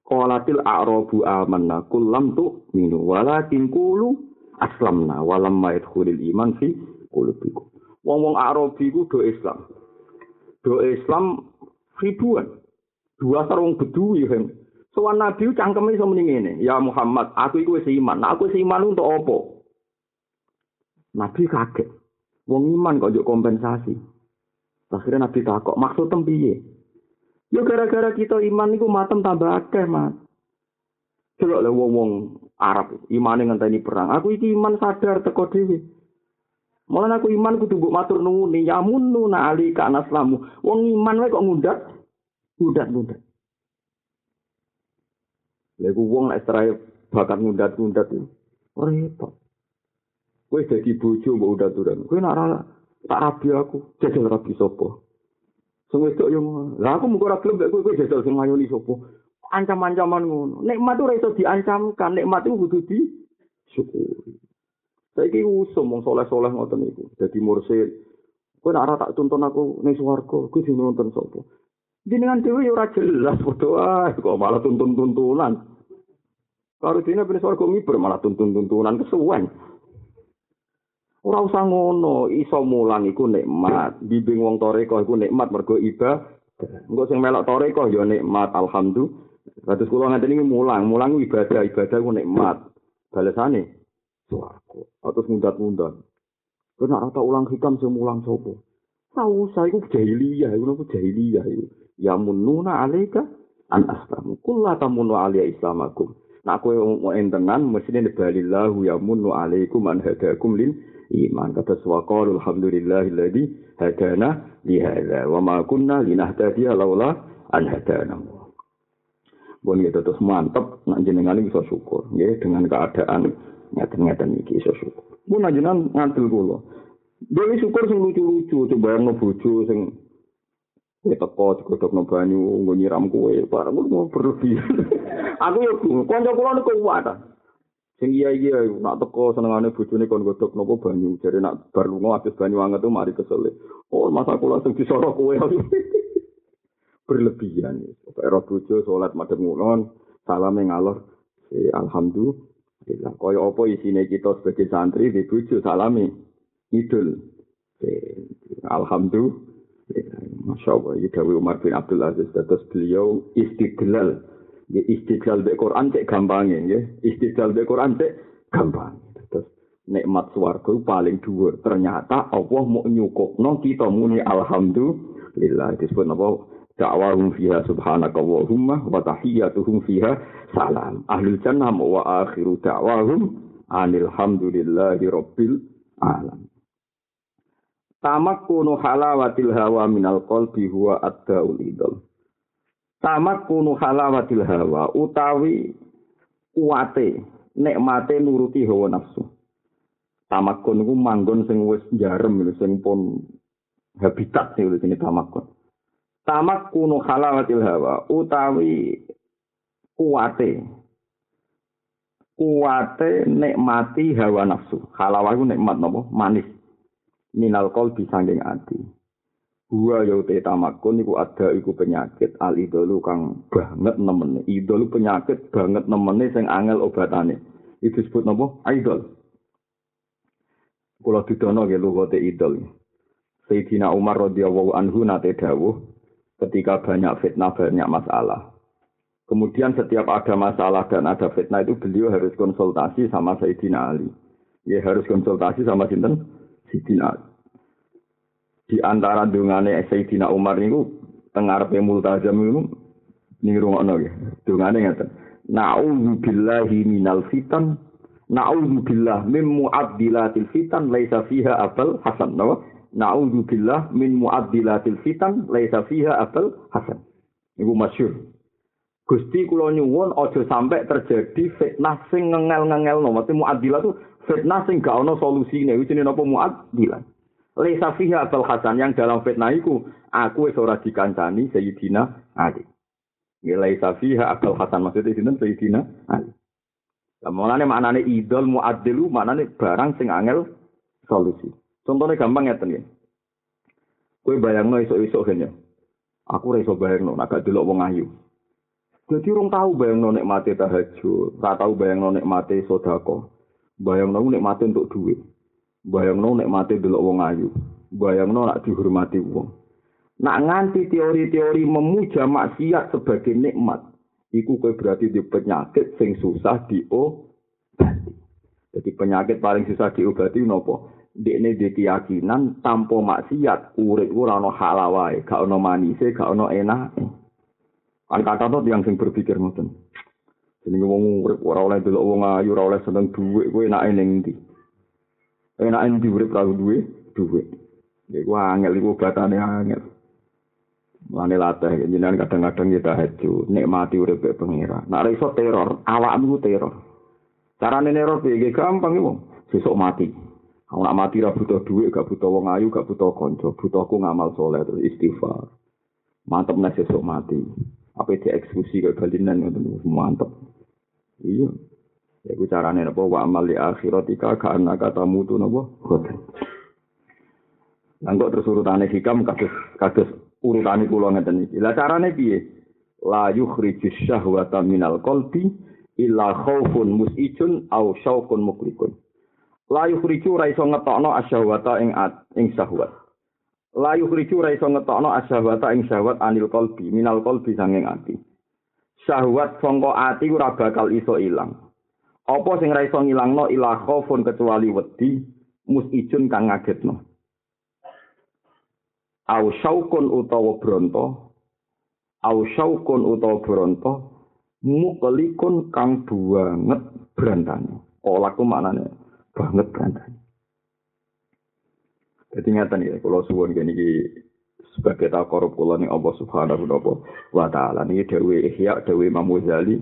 Qalatil a'rabu amanna kullam tu minu walakin qulu aslamna walam yadkhulul iman fi qulubikum. Wong-wong Arabi ku do Islam. Do Islam ribuan. Dua sarung bedui kan. Soal Nabi cangkeme iso muni ngene, "Ya Muhammad, aku iku wis iman. Nah, aku wis iman untuk apa?" Nabi kaget. Wong iman kok njuk kompensasi. Akhirnya Nabi takok, maksud piye? Ya gara-gara kita iman iku matem tambah akeh, Mas. Coba le wong-wong Arab imane ngenteni perang. Aku iki iman sadar teko dhewe. Malah aku iman kudu mbok matur nuwun ya munnu na ali ka naslamu. Wong iman wae kok ngundat. Ngundat-ngundat. Lha wong nek serai bakat ngundat-ngundat itu. Repot. Kowe dadi bojo mbok udat-udan. Kowe nak tak rabi aku, jajal rabi sapa? Sing wedok yo Lah aku mung ora gelem kowe kowe jajal sing mayoni sapa? Ancam-ancaman ngono. Nikmat ora iso diancamkan, nikmat itu kudu di syukuri. Saiki usum wong soleh-soleh ngoten niku. Dadi mursid. Kowe nek tak tuntun aku ning swarga, kuwi sing nonton sapa? Jenengan dhewe ora jelas foto ah, kok malah tuntun-tuntunan. Karo dene ben swarga miber malah tuntun-tuntunan kesuwen. Ora usah ngono, iso mulang iku nikmat. Bimbing wong toreko iku nikmat mergo ibadah. Engko sing melok toreko ya nikmat, alhamdulillah. Terus kula ngeten iki mulang, mulang ibadah, ibadah ku nikmat. Balesane swarga. Atus mundat-mundat. Kau nak rata ulang hikam sing mulang sopo. Tahu saya itu jahiliyah, itu apa jahiliyah itu. Ya mununa alaika an aslamu. Kulla tamunu alia islamakum. Nak kowe mau entenan mesti balillahu ya munu alaikum an hadakum lil iman. Kata swaqal alhamdulillahilladzi hadana li hadza wa ma kunna linahtadiya laula an hadana. Bon gitu terus mantep nak jenengan bisa syukur ya dengan keadaan ngeten-ngeten iki iso syukur. Mun ajenan ngantil kula. Dewi syukur sing lucu-lucu, coba yang bojo sing Ya teko digodhogno banyu nggo nyiram kowe, barang mau berlebihan. Aku yo kanca kula niku kuat. Sing iya iya nak teko senengane bojone kon godhog napa banyu, jare nak bar lunga habis banyu anget tuh mari kesel. Oh, masa kula sing disoro kowe. berlebihan. Pokoke ro bojo salat madhep ngulon, salam ngalor. alhamdulillah Bila kaya apa isine kita sebagai santri di bojo salami idul. Alhamdulillah. Masya Allah, ini Dawi Umar bin Abdul Aziz. Terus beliau istidlal. Ya, istidlal di Quran cek gampangnya. Ya. Istidlal di Quran cek gampang. Terus nikmat suarga paling dua. Ternyata Allah mau nyukup. No, kita muni Alhamdulillah. Disebut apa? Da'wahum fiha subhanaka wa tahiyyatuhum fiha salam. Ahlul jannah wa akhiru da'wahum anilhamdulillahi rabbil alam. Tamak kuno halawatil hawa minal qalbi huwa ad-daul idol. Tamak kuno halawatil hawa utawi kuate nikmate nuruti hawa nafsu. Tamak kuno manggon sing wis jarem sing pun habitat sing sini tamak kuno. Tamak kuno halawatil hawa utawi kuate kuate nikmati hawa nafsu. Halawah iku nikmat napa? Manis. minal qalbi sanging ati. Huwa ya te tamakun iku ada iku penyakit al idolu kang banget nemene. Idol penyakit banget nemene sing angel obatane. Itu disebut napa? Idol. Kula didono nggih lugote idol. Sayyidina Umar radhiyallahu anhu nate dawuh ketika banyak fitnah banyak masalah. Kemudian setiap ada masalah dan ada fitnah itu beliau harus konsultasi sama Sayyidina Ali. Ya harus konsultasi sama sinten? Sayyidina Di antara dungane Sayyidina Umar niku tengarepe multazam niku ning rungokno ya. Dungane ngaten. Na'udzu billahi minal fitan. Na'udzu billah min mu'addilatil fitan laisa fiha abal hasan. Na'udzu billah min mu'addilatil fitan laisa fiha abal hasan. Niku masyhur. Gusti kula nyuwun aja sampai terjadi fitnah sing ngengel-ngengel no. Maksudnya mu'addilah itu fitnah sing gak ono solusine iki jenenge napa muaddilan Laisa fiha Abul Hasan yang dalam fitnah iku aku wis ora dikancani Sayyidina Ali. Ya laisa fiha Abul Hasan maksudnya sinten Sayyidina Ali. Lah mulane maknane idol muaddilu maknane barang sing angel solusi. Contohnya gampang ya. Kowe bayangno esuk-esuk kene. Aku ora iso bayangno gak delok wong ayu. Jadi rong tahu bayangno nek mati tahajud, ora tahu bayangno nek mati sedekah. Bayang nang nek mati untuk duit. Bayang nang nek mati delok wong ayu. Bayang nang nak dihormati wong. Nak nganti teori-teori memuja maksiat sebagai nikmat, iku kowe berarti di penyakit sing susah diobati. Jadi penyakit paling susah diobati nopo? Dekne di keyakinan tanpa maksiat urip ora ono halal wae, gak ono manise, gak ono enak. Kan kata yang sing berpikir ngoten. Jenenge wong urip ora oleh delok wong ayu, ora oleh seneng dhuwit, kowe enake ning ndi? Enake ndi urip karo dhuwit? Dhuwit. Ya angel iku batane angel. Mane latih jenengan kadang-kadang kita haju nikmati urip pengira. Nek iso teror, awakmu teror. Carane neror piye gampang iku. Sesuk mati. Aku nak mati ra butuh dhuwit, gak butuh wong ayu, gak butuh kanca, butuhku ngamal soleh terus istighfar. Mantep nek sesuk mati. Apa dieksekusi kaya balinan ngoten mantep. Iya. Ya ku carane napa wa amal li akhiratika ka annaka tamutu napa? Khoten. Lan kok terus urutane hikam kados kados urutane kula ngeten iki. Lah carane piye? La yukhriju syahwata minal qalbi illa khaufun musijun au syauqun muklikun. La yukhriju ra iso ngetokno asyahwata ing at ing syahwat. La yukhriju ra iso ngetokno asyahwata ing syahwat anil qalbi minal qalbi sanging ati. syahwat sangka ati ora bakal iso ilang. Apa sing ra iso ngilangno ilah kecuali wedi musijun kang ngagetno. Au syaukun utawa bronto. Au syaukun utawa bronto mukelikun kang banget brantane. Olah ku maknane banget brantane. Jadi ngatan ya, kalau suwon gini sebagai takorup kula ning Allah Subhanahu wa taala. Niki dhewe ihya dhewe Imam Ghazali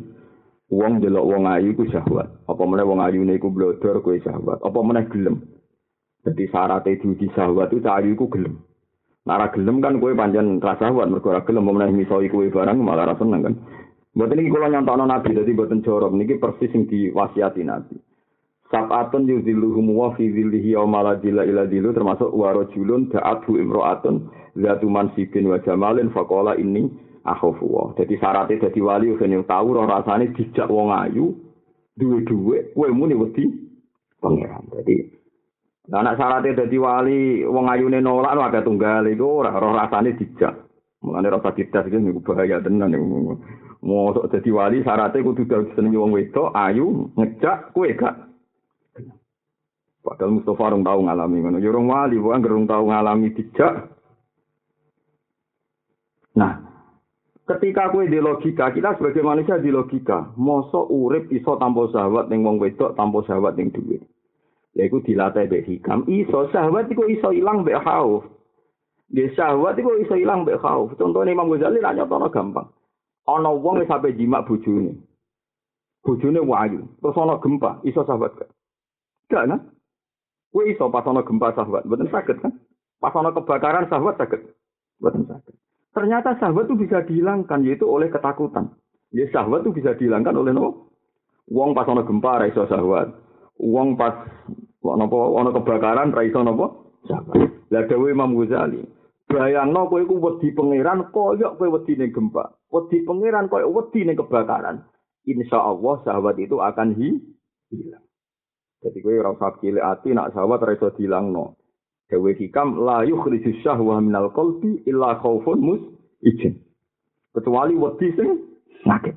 wong delok ayu ku syahwat. Apa meneh wong ayu niku blodor kuwi syahwat. Apa meneh gelem. Dadi syarat itu di syahwat itu ayu ku gelem. Nara gelem kan kowe pancen rasa syahwat mergo ora gelem. Meneh miso iku barang malah ra seneng kan. Mboten iki kula nyontokno Nabi dadi mboten jorok. Niki persis sing diwasiati Nabi Sabatun yudhilluhum wa fi dhillihi wa maladila ila dhillu termasuk warajulun da'atu imro'atun zatu mansibin wa jamalin faqala ini akhafu wa. Dadi syaratnya dadi wali ben yang tahu roh rasane dijak wong ayu duwe duwe kowe muni wedi pangeran. Jadi Nah, anak syaratnya dadi wali, wong ayune nolak ada tunggal itu ora roh rasane dijak. Mulane rasa didas iki niku bahaya tenan niku. Dadi wali syaratnya kudu dadi seneng wong wedok, ayu, ngejak kowe gak. Padahal Mustafa rong tau ngalami ngono. Ya rong wali, wong gerung tau ngalami dijak. Nah, ketika kue di logika, kita sebagai manusia di logika, mosok urip iso tanpa sahabat ning wong wedok, tanpa sahabat ning duit. Yaiku dilatih mbek hikam, iso syahwat iku iso ilang mbek khauf. Syahwat iku iso ilang mbek khauf. Contohnya Imam Ghazali lah nyotono gampang. Ana wong wis sampe jimak bojone. Bojone wayu, terus ana gempa, iso syahwat gak? Gak kan? Kowe iso pas ana gempa syahwat, mboten saged kan? Pas ana kebakaran syahwat saged. Mboten saged. Ternyata syahwat itu bisa dihilangkan yaitu oleh ketakutan. Ya syahwat itu bisa dihilangkan oleh no. Wong pas ana gempa ra iso syahwat. Wong pas napa ana kebakaran ra iso napa? Lah dawuh Imam Ghazali, bayangno kowe iku wedi pangeran koyo kowe wedi ning gempa. Wedi pangeran koyo wedi ning kebakaran. Insya Allah sahabat itu akan hilang. Jadi kowe ora usah cilik ati nak sahabat ra iso dilangno. Dewe hikam la yukhriju syahwa minal qalbi illa khaufun mus izin. Kecuali wedi sing sakit.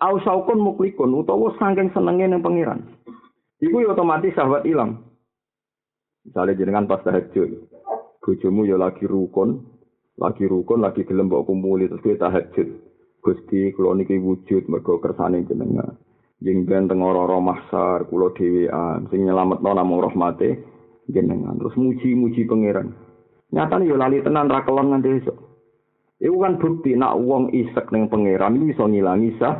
Au saukun muklikun utawa saking senenge ning pangeran. Iku ya otomatis sahabat hilang. Misalnya jenengan pas tahajud, bojomu ya lagi rukun, lagi rukun, lagi gelem mbok kumpuli terus kowe tahajud. Gusti kula niki wujud mergo kersane jenengan. Jeng ben teng ora mahsar kula dhewean sing nyelametno namung rahmate jenengan. Terus muji-muji pangeran. Nyatane ya lali tenan ra kelon nganti esuk. Iku kan bukti nak wong isek ning pangeran iso ngilangi sah.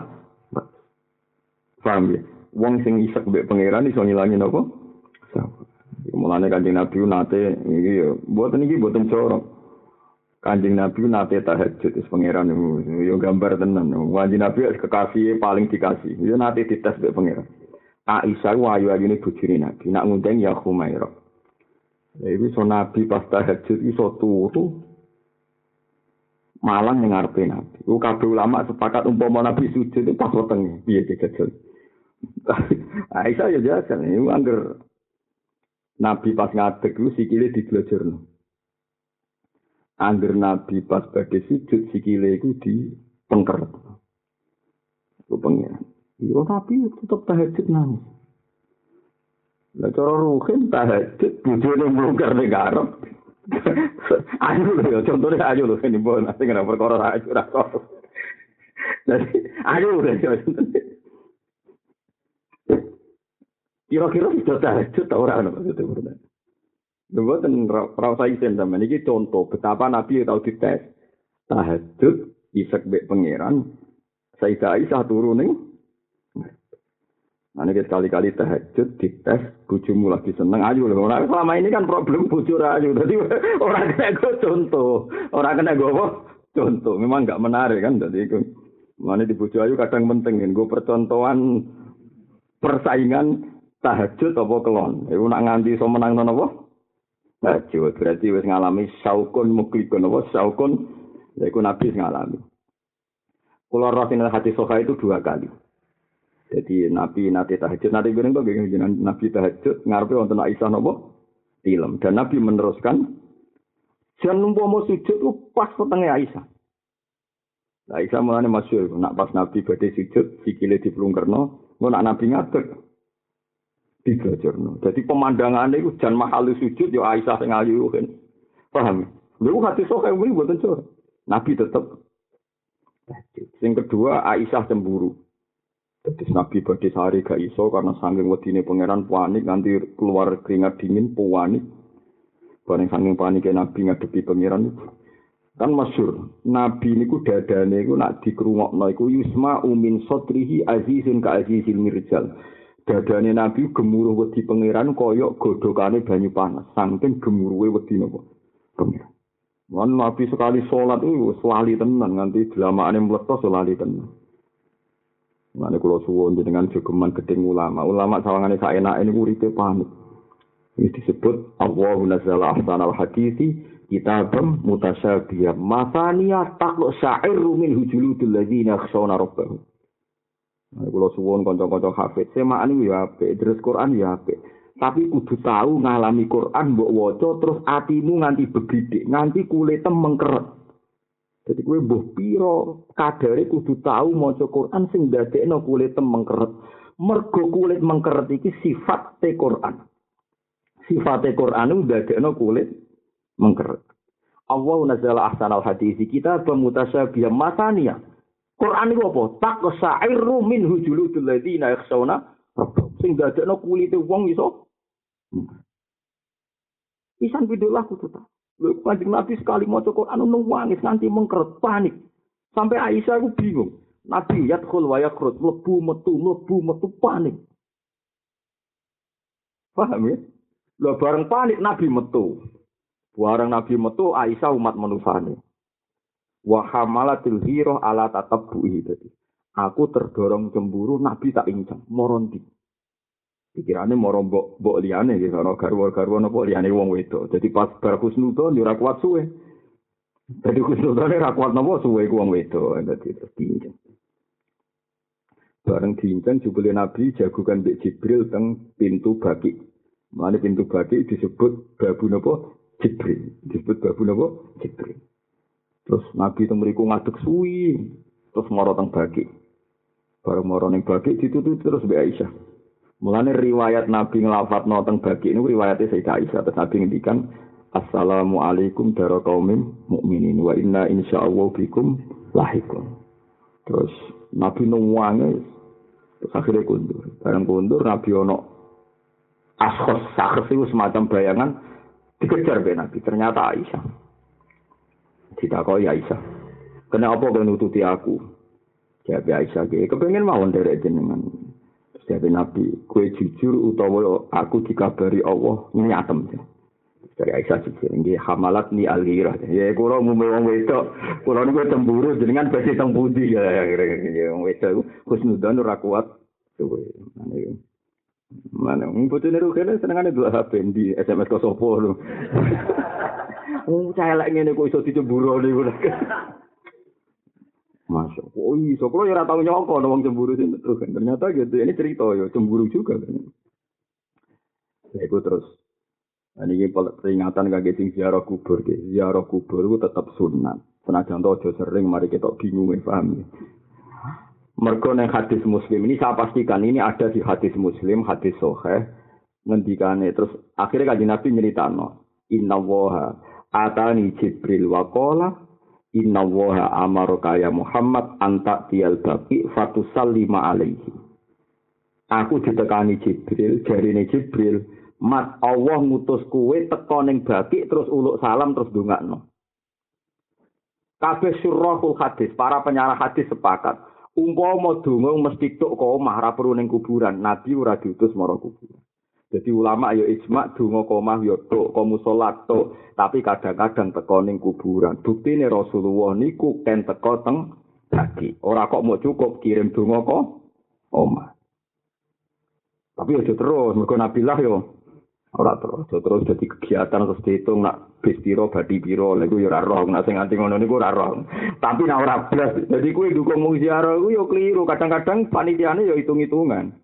Paham ya? wong sing isek mbek pangeran iso ngilangi napa? Mulane Kanjeng Nabi nate iki ya mboten iki mboten corok. Kanjeng Nabi nate tahajud wis pangeran yo gambar tenan. Kanjeng Nabi kekasih paling dikasih. Yo nate dites mbek pangeran. Aisyah wa ayu ayune bojone Nabi nak ngundang ya Khumairah. Ya iku so Nabi pas tahajud iso turu malang ning ngarepe Nabi. Ku kabeh ulama sepakat umpama Nabi sujud pas wetenge piye jajal. Aisyah ya biasa nih, angger Nabi pas ngadeg itu sikile diglojorno. Angger Nabi pas badhe sujud sikile iku di pengker. Ku pengen. Yo tapi tetep tahajud nangis. Lah cara ruhin tahajud bojone mlungker ning garep. ayo lho, contohnya ayo lho, ini bon, nanti kena perkara ayo ra kok. Jadi, ayo lho, Kira-kira sudah tahajud tau ora ono maksudnya. Mboten ora usah isen sampean iki contoh betapa Nabi tau dites. Tahajud isek mbek pangeran Sayyidah Aisyah turun ning Nah, ini sekali-kali tahajud, dites, bujumu lagi seneng, ayo loh. Nah, selama ini kan problem bujur ayu. Jadi orang kena gue contoh. Orang kena gue apa? Contoh. Memang nggak menarik kan. Jadi. Mana di ayu kadang penting. Gue percontohan persaingan tahajud apa kelon. Iku nak nganti iso menang napa? Tahajud berarti wis ngalami saukun muklikun apa saukun iku nabi ngalami. Kula rasin hati soha itu dua kali. Jadi nabi nanti tahajud nanti bilang kok nabi tahajud ngarepe wonten Aisyah napa? Film dan nabi meneruskan numpuk mau sujud itu pas petengnya Aisyah. Nah, Aisyah mulanya masyur, nak pas Nabi badai sujud, sikile di pelungkerno, mau nak Nabi ngadeg, dibelajarno. Jadi pemandangan itu jangan mahal sujud ya Aisyah yang ayu kan. Paham? Lu hati sok yang ini buatan cor. Nabi tetap Yang kedua Aisyah cemburu. Jadi Nabi pada sehari gak iso karena sangking wedine pangeran panik nanti keluar keringat dingin panik. Bareng sangking panik Nabi ngadepi pangeran itu. Kan masyur, Nabi ini ku dadane ku nak dikerungokno iku yusma umin sotrihi azizun ka azizil mirjal. Dadane nabi gemuruh wedi pangeran koyok godokane banyu panas saking gemuruhe wedi napa pangeran Wan nabi sekali sholat itu selali tenan nganti delamakane mletos selali tenan Mane kula suwun dengan jogeman gedeng ulama. Ulama sawangane sak enak ini uripe panik. Ini disebut Allahu nazzala ahsanal hadithi kitabam mutasyabiyah. Masaniya takluk syair min hujuludul ladzina yakhshawna rabbahum. Kula suwun kanca-kanca hafid, semaan ya apik, terus Quran ya apik. Tapi kudu tahu ngalami Quran mbok waca terus atimu nganti begidik, nganti kulite mengkeret. Jadi kowe mbuh pira kadare kudu tahu maca Quran sing ndadekno kulite mengkeret. Mergo kulit mengkeret iki sifat te Quran. Sifat te Quran itu ndadekno kulit mengkeret. Allah nazala ahsanal hadis kita pemutasyabiyah masania. Quran itu apa? Tak sairu min hujuludul ladina yakhshawna rabbahum. Sing dadekno kulite wong iso. Pisan video lagu tuh tak. Lho kanjeng Nabi sekali maca Quran nangis nganti mengkeret panik. Sampai Aisyah aku bingung. Nabi yadkhul wa yakrut, mlebu metu, mlebu metu panik. Paham ya? Lho bareng panik Nabi metu. Bareng Nabi metu Aisyah umat menufane. Wa hamalatil hirah ala tatabbuhi tadi. Aku terdorong cemburu Nabi tak incang, moronti. Pikirannya moro mbok mbok liyane gitu, ana garwa-garwa napa liyane wong wedok. Jadi pas bar husnudon yo kuat suwe. Jadi husnudon ora kuat napa suwe wong wedok. Dadi terus diincang. Bareng diincang jubile Nabi jagokan Mbak Jibril teng pintu baki. Mana pintu baki disebut babu napa Jibril. Disebut babu napa Jibril. Terus Nabi itu meriku ngaduk suwi. Terus moro teng bagi. Bareng moro ning bagi ditutup terus Mbak Aisyah. Mulane riwayat Nabi ngelafat teng bagi ini riwayatnya Sayyidah Aisyah. Terus Nabi ngendikan Assalamualaikum daro kaumim mukminin wa inna insyaallah bikum lahikun. Terus Nabi nungwange terus akhirnya kundur. Bareng kundur Nabi ono askos sakhs itu semacam bayangan dikejar be Nabi. Ternyata Aisyah. Ditakoi Aisyah. Kenapa kau nututi aku? Jawab Aisyah, kepengen mawon dari jenengan. Jadi Nabi, kue jujur utawa aku dikabari Allah nyatem. Dari Aisyah jujur, ini hamalat ni alirah. Ya, kalau mau wong wedok, kalau ini cemburu, jenengan pasti teng budi ya. Ya, wong wedok, khusnudan ora kuat. Mana, butuh niru kene senengane dua HP di SMS ke lu. Oh, lagi ngene kok iso dicemburu niku. Masuk. Oh iya, so kalau ya tahu nyoko wong cemburu sih terus kan. Ternyata gitu. Ini cerita ya cemburu juga kan. Ya itu terus. Nah, ini peringatan kaki sing ziarah kubur ke. Ziarah kubur itu tetap sunat. Senajan to aja sering mari kita bingung ya paham ya. Mergo neng hadis muslim ini saya pastikan ini ada di hadis muslim, hadis soheh. Ngendikane terus akhirnya kaji nabi nyeritano. Inna woha atani jibril wa kola Inna woha amaro kaya Muhammad anta tial baki fatusallima alaihi. Aku ditekani Jibril, jarine Jibril, mat Allah ngutus kue teko ning baki terus uluk salam terus dongakno. Kabeh surahul hadis, para penyarah hadis sepakat. Umpama donga mesti tok kok omah ora perlu ning kuburan, nabi ora diutus marang kuburan. Jadi ulama ya ijma donga komah ya tok, komu salat tok, tapi kadang-kadang teko ning kuburan. Buktine Rasulullah niku ken teko teng lagi. Ora kok mau cukup kirim donga kok omah. Tapi aja terus, mergo Nabilah yo ora terus, aja terus dadi kegiatan terus dihitung nak bis piro badi piro lha iku yo ora roh nak sing nganti ngono niku ora. Tapi nak ora blas, dadi kuwi dukung mung ziarah yo keliru, kadang-kadang panitiane yo hitung-hitungan.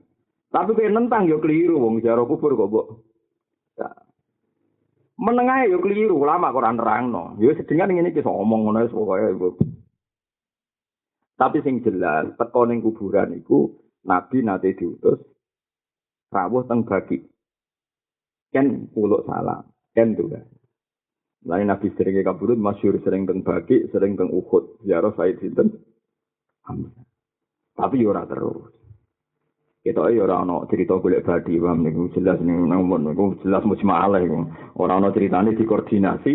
Tapi kayak nentang yo keliru wong jaro kubur kok, Mbok. Ya. Menengah yo keliru, lama kok ora nerangno. Yo sedengan ngene iki omong ngono wis pokoke. Tapi sing jelas, teko ning kuburan iku Nabi nate diutus rawuh teng bagi. Kan uluk salam, kan juga. Lain Nabi sering kabudut, masyur sering teng bagi, sering teng Uhud. Ziarah Said Sinten. Tapi ora terus. Kita ya ora ana cerita golek badi, paham niku jelas ning nomor niku jelas mujmalah iku. Ora ana critane dikoordinasi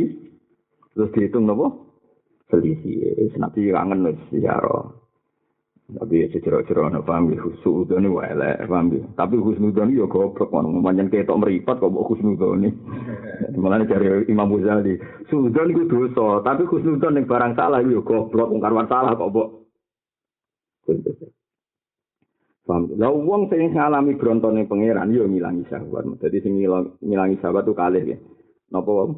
terus dihitung napa? Selisih. Nabi kangen wis ya Tapi ya cecero-cero ana paham ya husnudon wae elek, paham ya. Tapi husnudon yo goblok ngono manjen ketok meripat kok mbok husnudon. Mulane dari Imam Ghazali, sudon iku dosa, tapi husnudon ning barang salah yo goblok wong karwan salah kok mbok. Paham? Lah wong sing ngalami brontone pangeran yo ngilangi sahabat. Dadi sing ngilangi sahabat tuh kalih ya. Napa wae?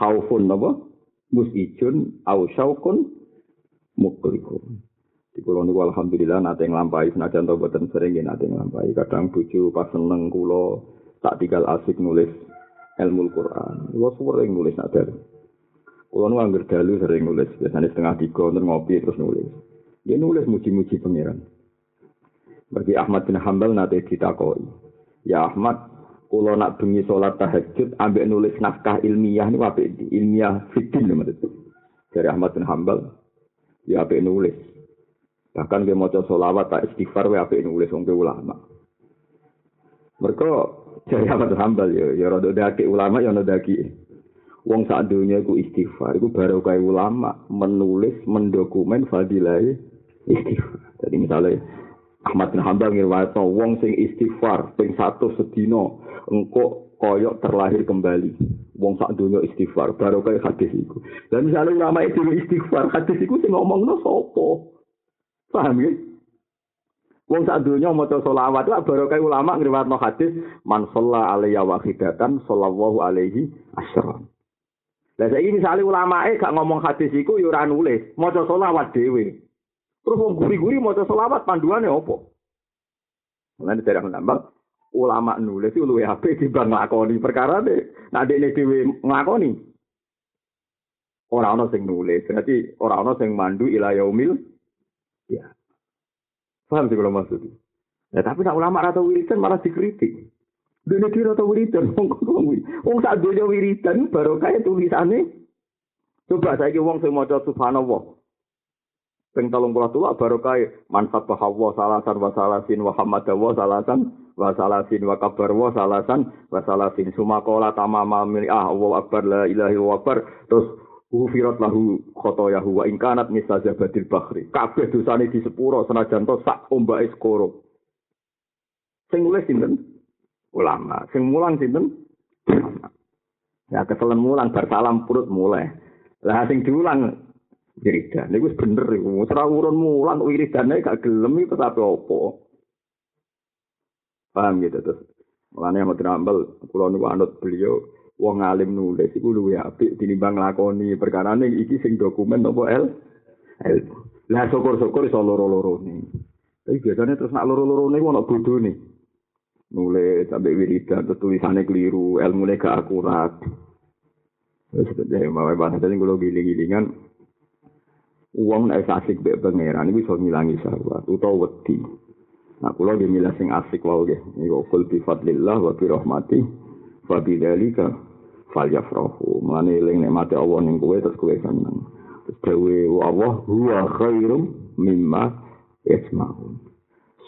Khaufun napa? Musijun au syaukun mukriku. Di kula niku alhamdulillah nate nglampahi senajan to boten sering nggih nate nglampahi. Kadang bojo pas seneng kula tak tinggal asik nulis ilmu Quran. Kula sering nulis nak dalu. Kula nu dalu sering nulis, biasanya setengah tiga ngopi terus nulis. Dia nulis muji-muji pangeran. Bagi Ahmad bin Hambal nate ditakoi. Ya Ahmad, kula nak bengi salat tahajud ambek nulis naskah ilmiah niku apik ilmiah fikih maksud. Dari Ahmad bin Hambal ya apik nulis. Bahkan mau solawat tak istighfar wa apik nulis wong ulama. Mereka jadi apa hambal ya, ya rada daki ulama ya rada daki. Wong sak dunia iku istighfar, iku baru kayak ulama menulis, mendokumen fadilah istighfar. Jadi misalnya Ahmad bin Hambal ngirwato wong sing istighfar ping satu sedino engko koyok terlahir kembali. Wong sak dunia istighfar, baru kayak hadis iku. Dan misalnya ulama itu istighfar, hadis iku sing ngomongno sopo. Paham ya? Wong sak donya maca selawat lah barokah ulama ngriwatno hadis man shalla alaiya wahidatan sallallahu alaihi asyra. Lah saiki misale ulamae gak ngomong hadis iku ya ora nulis, maca selawat dhewe. Terus wong guri-guri maca selawat panduane opo? Mulane derek nambah ulama nulis itu luwih apik timbang nglakoni perkara ne. Nek dene dhewe nglakoni. Ora ana sing nulis, berarti ora ana sing mandu ila yaumil Ya. Paham sih kalau maksud Ya, tapi nak ulama atau wiridan malah dikritik. Dene kira atau wiridan, wong sak donya wiridan baru kaya tulisane. Coba saya wong sing maca subhanallah. Ping tolong puluh tua baru kaya mansab bahwa salasan wa salasin wa hamada wa salasan wa salasin wa kabar wa salasan wa salasin sumakola tamama ah wa akbar la ilahi wa akbar terus Ufirat lahu khotoyahu wa ingkanat misazabatil bakhri. Kabeh dosane di sepuro senajan to sak ombake skoro. Sing nulis sinten? Ulama. Sing mulang sinten? Ya keselen mulang bar salam purut mulai. Lah sing diulang wiridan. Niku wis bener iku. Ora urun mulang wiridane gak gelem iki tapi opo. Paham gitu terus. Mulane Ahmad Rambal, kula niku anut beliau wong alim nulis iku luwih apik tinimbang lakoni perkara ning iki sing dokumen apa el? El. Lah syukur-syukur iso loro-loro tapi biasanya terus nak loro-loro ni ono bodoh nih nulis sampai wiridan terus tulisannya keliru. Ilmu gak akurat. Terus jadi mau bahasa tadi kalau giling-gilingan uang naik asik be pangeran bisa ngilangi sahabat utawa wedi. Nah kalau dia milah sing asik wae nggih. Niku kul bi fadlillah wa bi rahmati fa bi dzalika fal yafrahu mane eling nikmate Allah ning kowe terus kowe seneng. Terus dewe Allah huwa khairum mimma yasmaun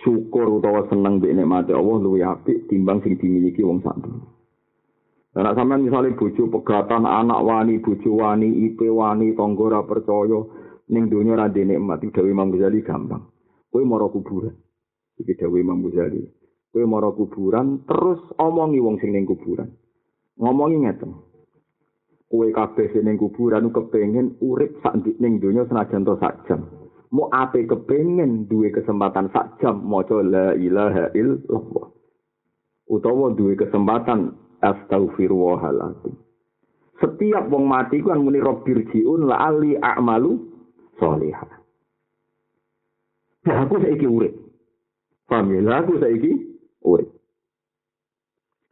syukur utawa seneng mbek nikmate Allah luwih apik timbang sing dimiliki wong sak Anak sampean misalnya bojo pegatan, anak wani, bojo wani, ipe wani, tonggo ra percaya, ning dunia ra dene nikmat, Dewi Imam Ghazali gampang. Kowe mara kuburan. Iki Dewi Imam Ghazali. Kowe mara kuburan, terus omongi wong sing ning kuburan. ngomongi ngeten. Kowe kabeh sing kuburan kepengin urip sak ning donya senajan to sak jam. Mau ape kepengin duwe kesempatan sak jam maca la ilaha illallah. Utawa duwe kesempatan astaghfirullahaladzim. Setiap wong mati kan muni rabbir jiun la ali a'malu sholihah. Ya aku saiki urip. Paham ya? Aku saiki urip.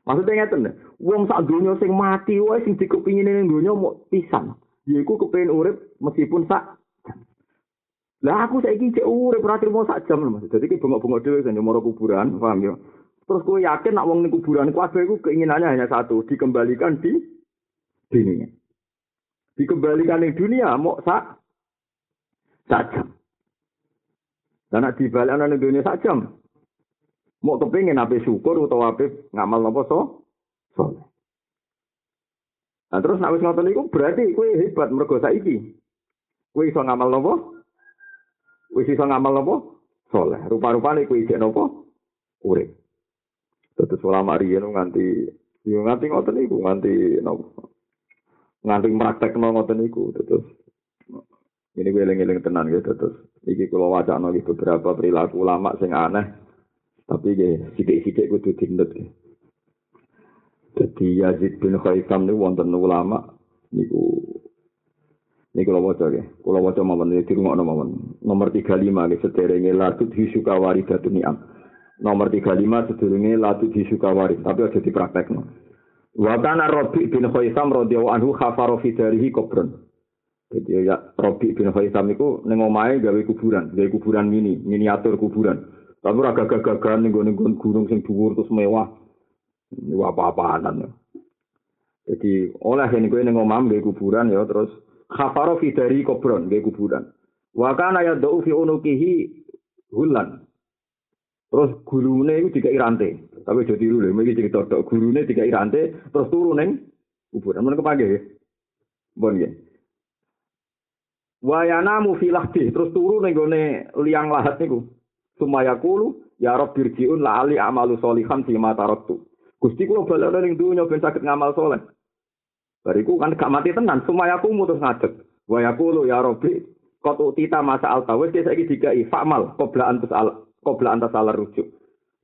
Maksudnya ngeten, wong sak donya sing mati wae sing dikepingin ning donya mau pisan. Yaiku kepengin urip meskipun sak Lah aku saiki cek urip ora trimo sak jam lho Mas. Dadi ki bengok-bengok dhewe kan moro kuburan, paham ya? Terus kowe yakin nak wong ning kuburan kabeh iku keinginannya hanya satu, dikembalikan di dunia. Dikembalikan ning dunia mau sak sak jam. Dan nak dibalik ning jam, Mau kepingin apa syukur atau apa ngamal nopo so? Soleh. Nah terus nak wis ngoten iku berarti kue hebat mergo saiki. Kue iso ngamal nopo? Wis iso ngamal nopo? Soleh. Rupa-rupane kue isih nopo? Urip. Terus ulama riyen nganti yo nganti ngoten iku nganti nopo? Nganti praktekno ngoten iku terus ini gue eling-eling tenan gitu terus iki kalau wacana gitu beberapa perilaku ulama sing aneh Tapi ya, sidik-sidik kudu dindut. Jadi Yazid bin Khaisam ini wonten ulama niku Ini kalau waca ya, kalau waca mawon ya dirungokno mawon. Nomor 35 nggih sederenge latut hisuka waridatun ni'am. Nomor 35 sederenge latut hisuka warid, tapi aja dipraktekno. Wa kana Rabi bin Khaisam radhiyallahu anhu khafara fi darihi kubron. Jadi ya Rabi bin Khaisam iku ning omahe gawe kuburan, gawe kuburan mini, miniatur kuburan. Tapi ora gagah-gagahan ning nggon gunung sing dhuwur terus mewah. Ini apa-apaan. Jadi oleh ini gue ngomam di kuburan ya terus khafaro dari kubron di kuburan. Wa kana yad'u fi unukihi hulan. Terus gurune itu tiga irante. Tapi jadi dulu lho, iki cerita tok gurune tiga irante terus turun neng kuburan. Mun kepake ya. Bon ya. Wa yanamu fi lahdi terus turun ning gone liang lahat niku. Sumaya kulu ya rabbirjiun la ali amalu solihan fi ma taraktu. Gusti kula balik ning dunya ben saged ngamal soleh. Bariku kan gak mati tenan, semua aku mutus ngadeg. Wa yaqulu ya Rabbi, qad utita masa al tawis ya saiki dikai fakmal qabla antas al qabla antas al rujuk.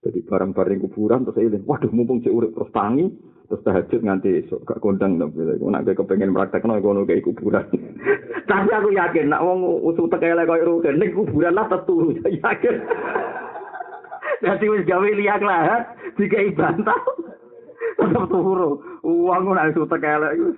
Jadi barang-barang kuburan terus eling, waduh mumpung cek urip terus tangi, terus tahajud nganti esok gak kondang tapi aku nak kepengen praktekno kono kayak kuburan. Tapi aku yakin nak wong usul tekele koyo rugen ning kuburan lah teturu yakin. Dadi wis gawe liak lahat dikai bantal. tetep turu. Wong ora iso tekelek iku.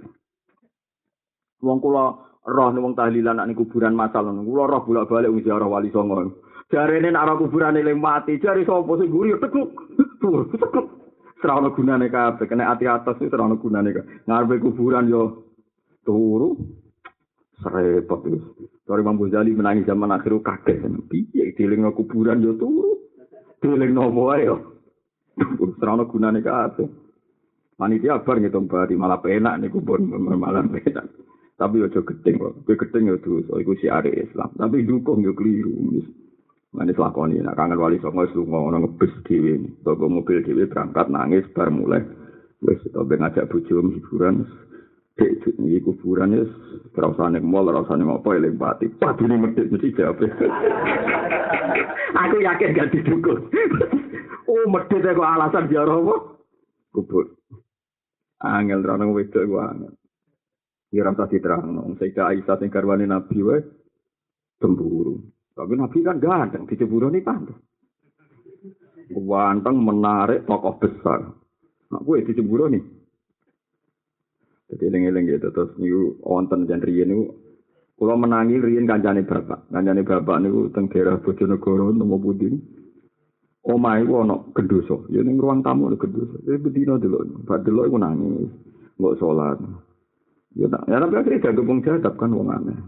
Wong kula roh wong tahlilan nek kuburan masal ngono. Kula roh bolak-balik wis ziarah wali songo. Jarene nek ora kuburan eling mati, jare sapa sing guri tekuk. Turu tekuk. Serana gunane kabeh, kena ati atas itu serana gunane. Ngarepe kuburan yo turu. Serepot itu. Dari Imam Ghazali menangi zaman akhir kaget. Piye dieling kuburan yo turu. Dieling nopo ae yo. Serana gunane kabeh. Panitia bar ngitung bari malah penak niku pun malah penak. Tapi ojo gedeng kok. Kowe gedeng ya terus iku si are Islam. Tapi dukung yo keliru. Mane lakoni nek kangen wali songo wis lunga ana ngebis dhewe, bawa mobil dhewe berangkat nangis bar mulai. Wis to ngajak ajak bojo hiburan. Dek iki kuburan wis rasane mall rasane apa eling pati. Padine medit mesti jawab. Aku yakin gak didukung. Oh, medit aku alasan biar apa? Kubur. Angel ra nang wedok ku angel. Ya ra tau diterangno, sing Aisyah sing garwane Nabi wae cemburu. Tapi Nabi kan ganteng, dicemburu nih pantas. Ganteng menarik tokoh besar. Nah, gue dicemburu nih. Jadi eling-eling gitu terus niku wonten jan riyen niku kula menangi riyen kancane bapak. Kancane bapak niku teng daerah Bojonegoro nomo pundi. omahe ku ana gendhoso ya ning ruang tamu ana gendhoso ya bedino delok bak delok iku nangis mbok salat ya tak ya tapi akhirnya gak gembung jadab kan wong aneh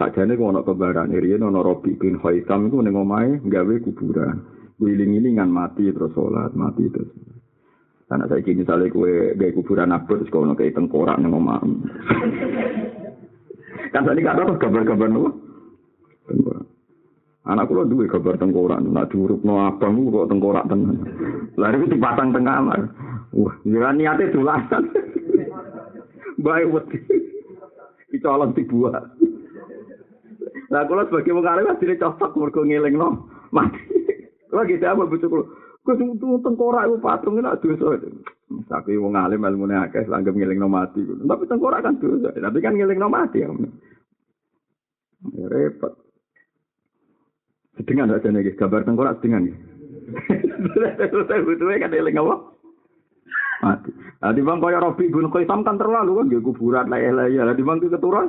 sakjane ku ana kebaran riyen ana Robi bin Khaitam iku ning omahe gawe kuburan wiling-wilingan mati terus salat mati terus Karena saya kini misalnya kue gaya kuburan abad, terus kau kayak tengkorak nih ngomong. kan tadi kata tuh gambar-gambar nuh. Tengkorak. Anak kula duwe kabar tengkorak, nak diurupno abang kok tengkorak tenan. Lah iki dipasang teng kamar. Wah, ya niate dolanan. Bae wedi. Dicolong dibuat. Lah kula sebagai wong alim asline cocok mergo ngelingno mati. Kula gitu apa kula. Kok tengkorak iku patung nek dosa. Tapi wong alim ilmune akeh langgep ngelingno mati. Tapi tengkorak kan dosa. Tapi kan ngelingno mati. Ya repot. Sedengan aja nih, gambar tengkorak sedengan. Butuhnya kan eling apa? Mati. Nah, di bang kaya Robi bin Qaisam kan terlalu kan, dia kuburan lah lah ya. Di bang keturun.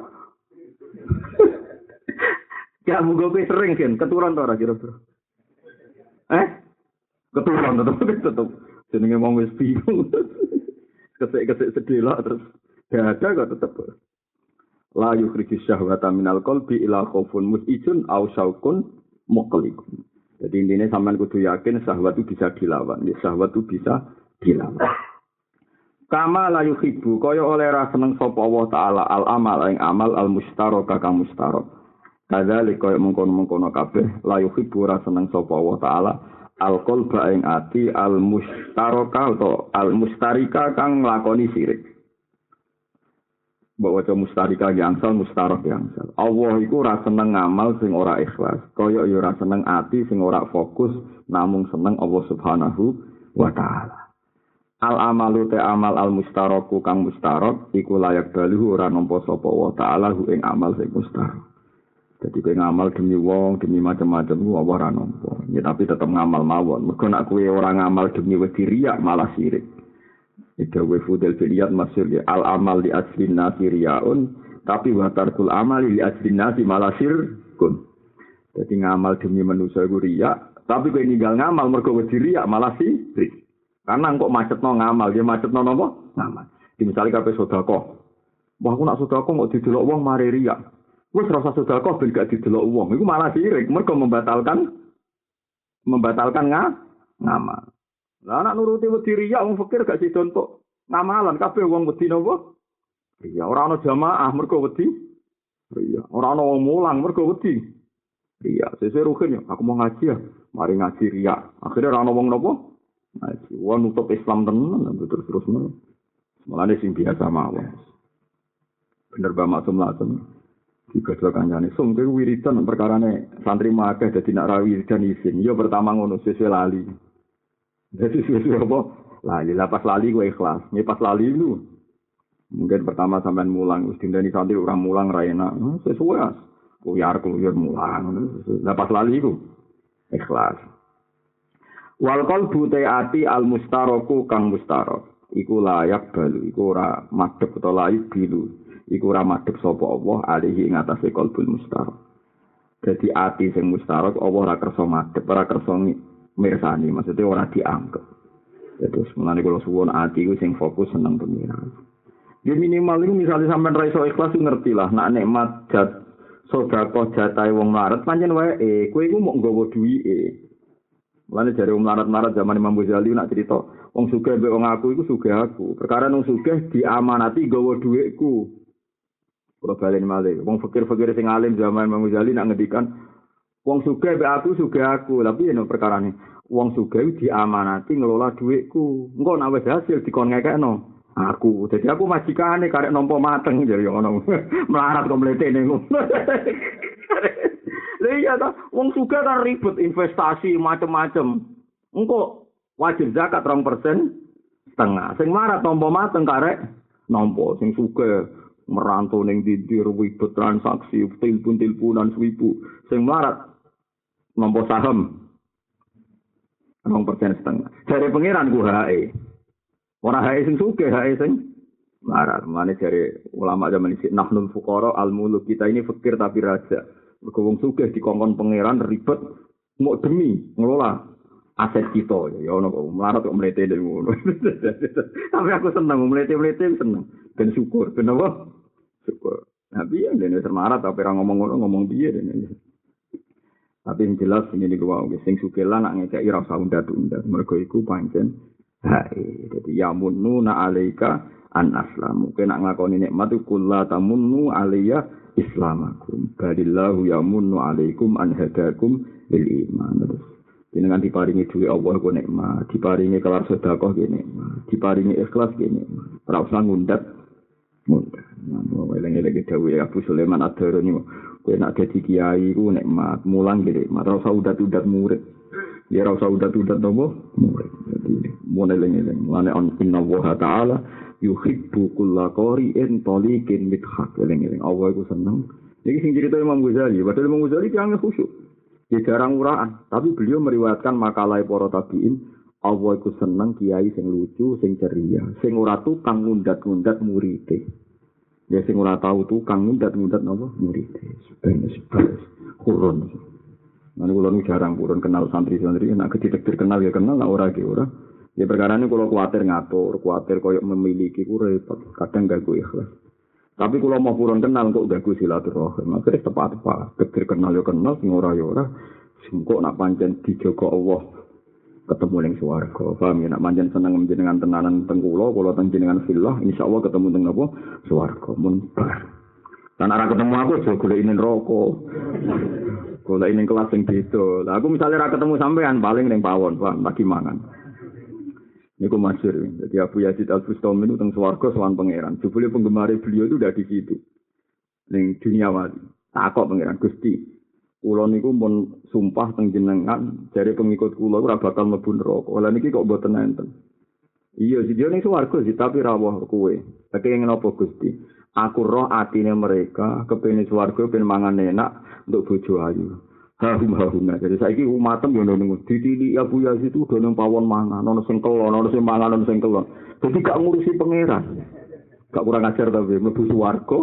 Ya mau gue sering kan, keturun tuh kira-kira. Eh? Keturun tetep tetep. Jenenge mau wis bingung. Kesek-kesek sedih lah terus. Ya ada kok tetep. La yukhriju syahwata minal qalbi ila khaufun musijun au syaukun muklikum. Jadi intinya sampean kudu yakin syahwat itu bisa dilawan. Ya, syahwat itu bisa dilawan. Kama la yuhibbu kaya oleh ra seneng sapa Allah taala al amal ing amal al mustarok kang mustarok. Kadzalik kaya mengkono-mengkono kabeh la yuhibbu ra seneng sapa Allah taala al qalba ing ati al mustaraka atau al mustarika kang nglakoni sirik. mbok waca mustarika yangsal mustarok yangsal. Allah iku ora seneng ngamal sing ora ikhlas. Kaya ya ora seneng ati sing ora fokus namung seneng Allah Subhanahu wa taala. Al amalu te amal al mustaroku kang mustarok iku layak baluhu ora nampa sapa wa taala ing amal sing mustarok. Jadi kowe ngamal demi wong, demi macam-macam ku ora nampa. Ya tapi tetep ngamal mawon. Mergo nek kowe ora ngamal demi wedi malah sirik. Itu wa fudel filiyat masyhur ya al amal di aslin nasi tapi wa tarkul amali li aslin nasi malah sirkun. Jadi ngamal demi manusia iku riya, tapi kowe ninggal ngamal mergo wedi malah sirik. Karena kok macet no ngamal, dia macet no nopo ngamal. Di misalnya kape sodako, wah aku nak sodako mau didelok uang mari riak. Wes rasa sodako ben gak didelok uang, itu malah sirik. Mereka membatalkan membatalkan nga, ngamal. Lah anak nuruti wedi riak, wong fikir gak sih contoh ngamalan. Kape uang wedi nopo? Iya, orang no jamaah mereka wedi. Iya, orang no mulang mereka wedi. Iya, sesuai rukin ya. Aku mau ngaji ya, mari ngaji riak. Akhirnya orang no wong nopo? Ngaji. Wah nutup Islam tenan terus terus. Malah sing biasa mawon. Bener ba maksum langsung. Tiga dua kancane. Sum kowe wiridan perkarane santri makeh dadi nak rawi wiridan isin. Yo pertama ngono sesuai lali. Jadi sesuai apa? Lali. Lah pas lali gue ikhlas. Nih pas lali lu. Mungkin pertama sampean mulang, wis dindani santri orang mulang ra enak. Hmm, sesuai. Kuyar kuyar mulang. Lah pas lali ku ikhlas. Wal qalbu ati al mustaroku kang mustarok. Iku layak balu, iku ora madhep utawa layak bilu. Iku ora madhep sapa Allah alihi ing atase qalbul mustarok. Jadi ati sing mustarok Allah ora kersa madhep, ora kersa mirsani, maksudnya ora dianggap. Terus mulane kula suwun ati ku sing fokus seneng pengiran. Ya minimal itu misalnya sampean ra iso ikhlas ngerti lah, nak nikmat jat sedekah jatahe wong larat pancen wae eh kowe iku mok nggawa duwike. Mulane jare wong larat-larat zaman Imam Ghazali nak cerita, wong sugih mbek wong aku iku sugih aku. Perkara wong sugih diamanati gawa dhuwitku. Kulo balen malih. Wong fakir-fakir sing alim zaman Imam Ghazali nak ngendikan wong sugih mbek aku sugih aku. Tapi yen perkarane wong sugih diamanati ngelola dhuwitku. Engko nek wis hasil dikon ngekekno. Aku, jadi aku majikane karek nompo mateng jadi ngono. Melarat kok ngono. Lha iya ta, wong suka kan ribet investasi macam-macam. Engko wajib zakat rong persen setengah. Sing marah tompo mateng karek nompo sing suka merantau ning didir ribet transaksi telepon teleponan swibu sing melarat nompo saham rong persen setengah. Dari pangeran ku hae. Ora hae sing suka hae sing marah. Mana dari ulama zaman ini nahnul fukara al muluk kita ini fakir tapi raja. Mergo wong sugih dikongkon pangeran ribet mau demi ngelola aset kita ya ono kok melarat kok mlete ngono. Tapi aku seneng mlete-mlete seneng ben syukur ben apa? Syukur. Tapi ya dene semarat tapi ora ngomong ngono ngomong piye dene. Tapi yang jelas ini nih gua sing sugih lah nak ngekeki ora usah undat-undat. Mergo iku pancen hae. Dadi ya munnu na alaika an aslamu. Kena ngakoni nikmat iku kula tamunnu alayya islamakum. Badillahu yamunnu alaikum an hadakum bil iman. Terus jenengan diparingi duwe Allah ku nikmat, diparingi kelar sedekah ki nikmat, diparingi ikhlas ki nikmat. Ora usah ngundat ngundat. Nah, eling-eling dawuh Abu Sulaiman Ad-Darani kowe nak dadi kiai ku nikmat, mulang ki nikmat. Ora usah udat-udat murid. Ya ora usah udat-udat nopo murid. Jadi mun eling-eling, lane on inna wa ta'ala yuhibbu kulla qari'in taliqin mithaq eling-eling Allah iku seneng iki sing cerita Imam Ghazali padahal Imam Ghazali kan khusyuk dia jarang uraan tapi beliau meriwayatkan makalah para tabiin Allah iku seneng kiai sing lucu sing ceria sing ora tukang ngundat-ngundat murite ya sing ora tahu tukang ngundat-ngundat napa murite sebenarnya sebenarnya kurun Nanti kalau jarang kurun kenal santri-santri, nak ketika kenal ya kenal, nak ora ge ora. Ya perkara ini kalau khawatir ngatur, khawatir koyok memiliki ku kadang gak gue ikhlas. Tapi kalau mau purun kenal kok gak gue silaturahim, akhirnya tepat-tepat. Kekir kenal yo kenal, sing ora yo ora. Singkok nak pancen dijogo Allah ketemu ning swarga. Paham ya nak pancen seneng dengan tenanan teng kula, kula teng jenengan fillah, insyaallah ketemu teng apa? Swarga. Mun bar. Lan ora ketemu aku aja golekine neraka. Golekine kelas sing beda. Lah aku misalnya ora ketemu sampean paling ning pawon, Pak, lagi mangan. Niku masyur. Jadi Abu Yazid Al Bustami itu tentang swarga soal pangeran. Jubli penggemar beliau itu udah di situ. Ning dunia wali. Takok pangeran Gusti. Kulo niku pun sumpah teng jenengan dari pengikut kulo ora bakal mlebu neraka. Lah niki kok mboten enten. Iya, sih dia ning swarga sih, tapi rawuh kowe. Tapi yang nopo Gusti? Aku roh atine mereka kepene swarga ben mangan enak untuk bojo ayu. Hahuna. Jadi saiki umatem yo nang ditili Abu Yazid itu udah nang pawon mangan, ono sing kelon, ono sing mangan, ono sing kelon. Jadi gak ngurusi pangeran. Gak kurang ajar tapi mlebu swarga.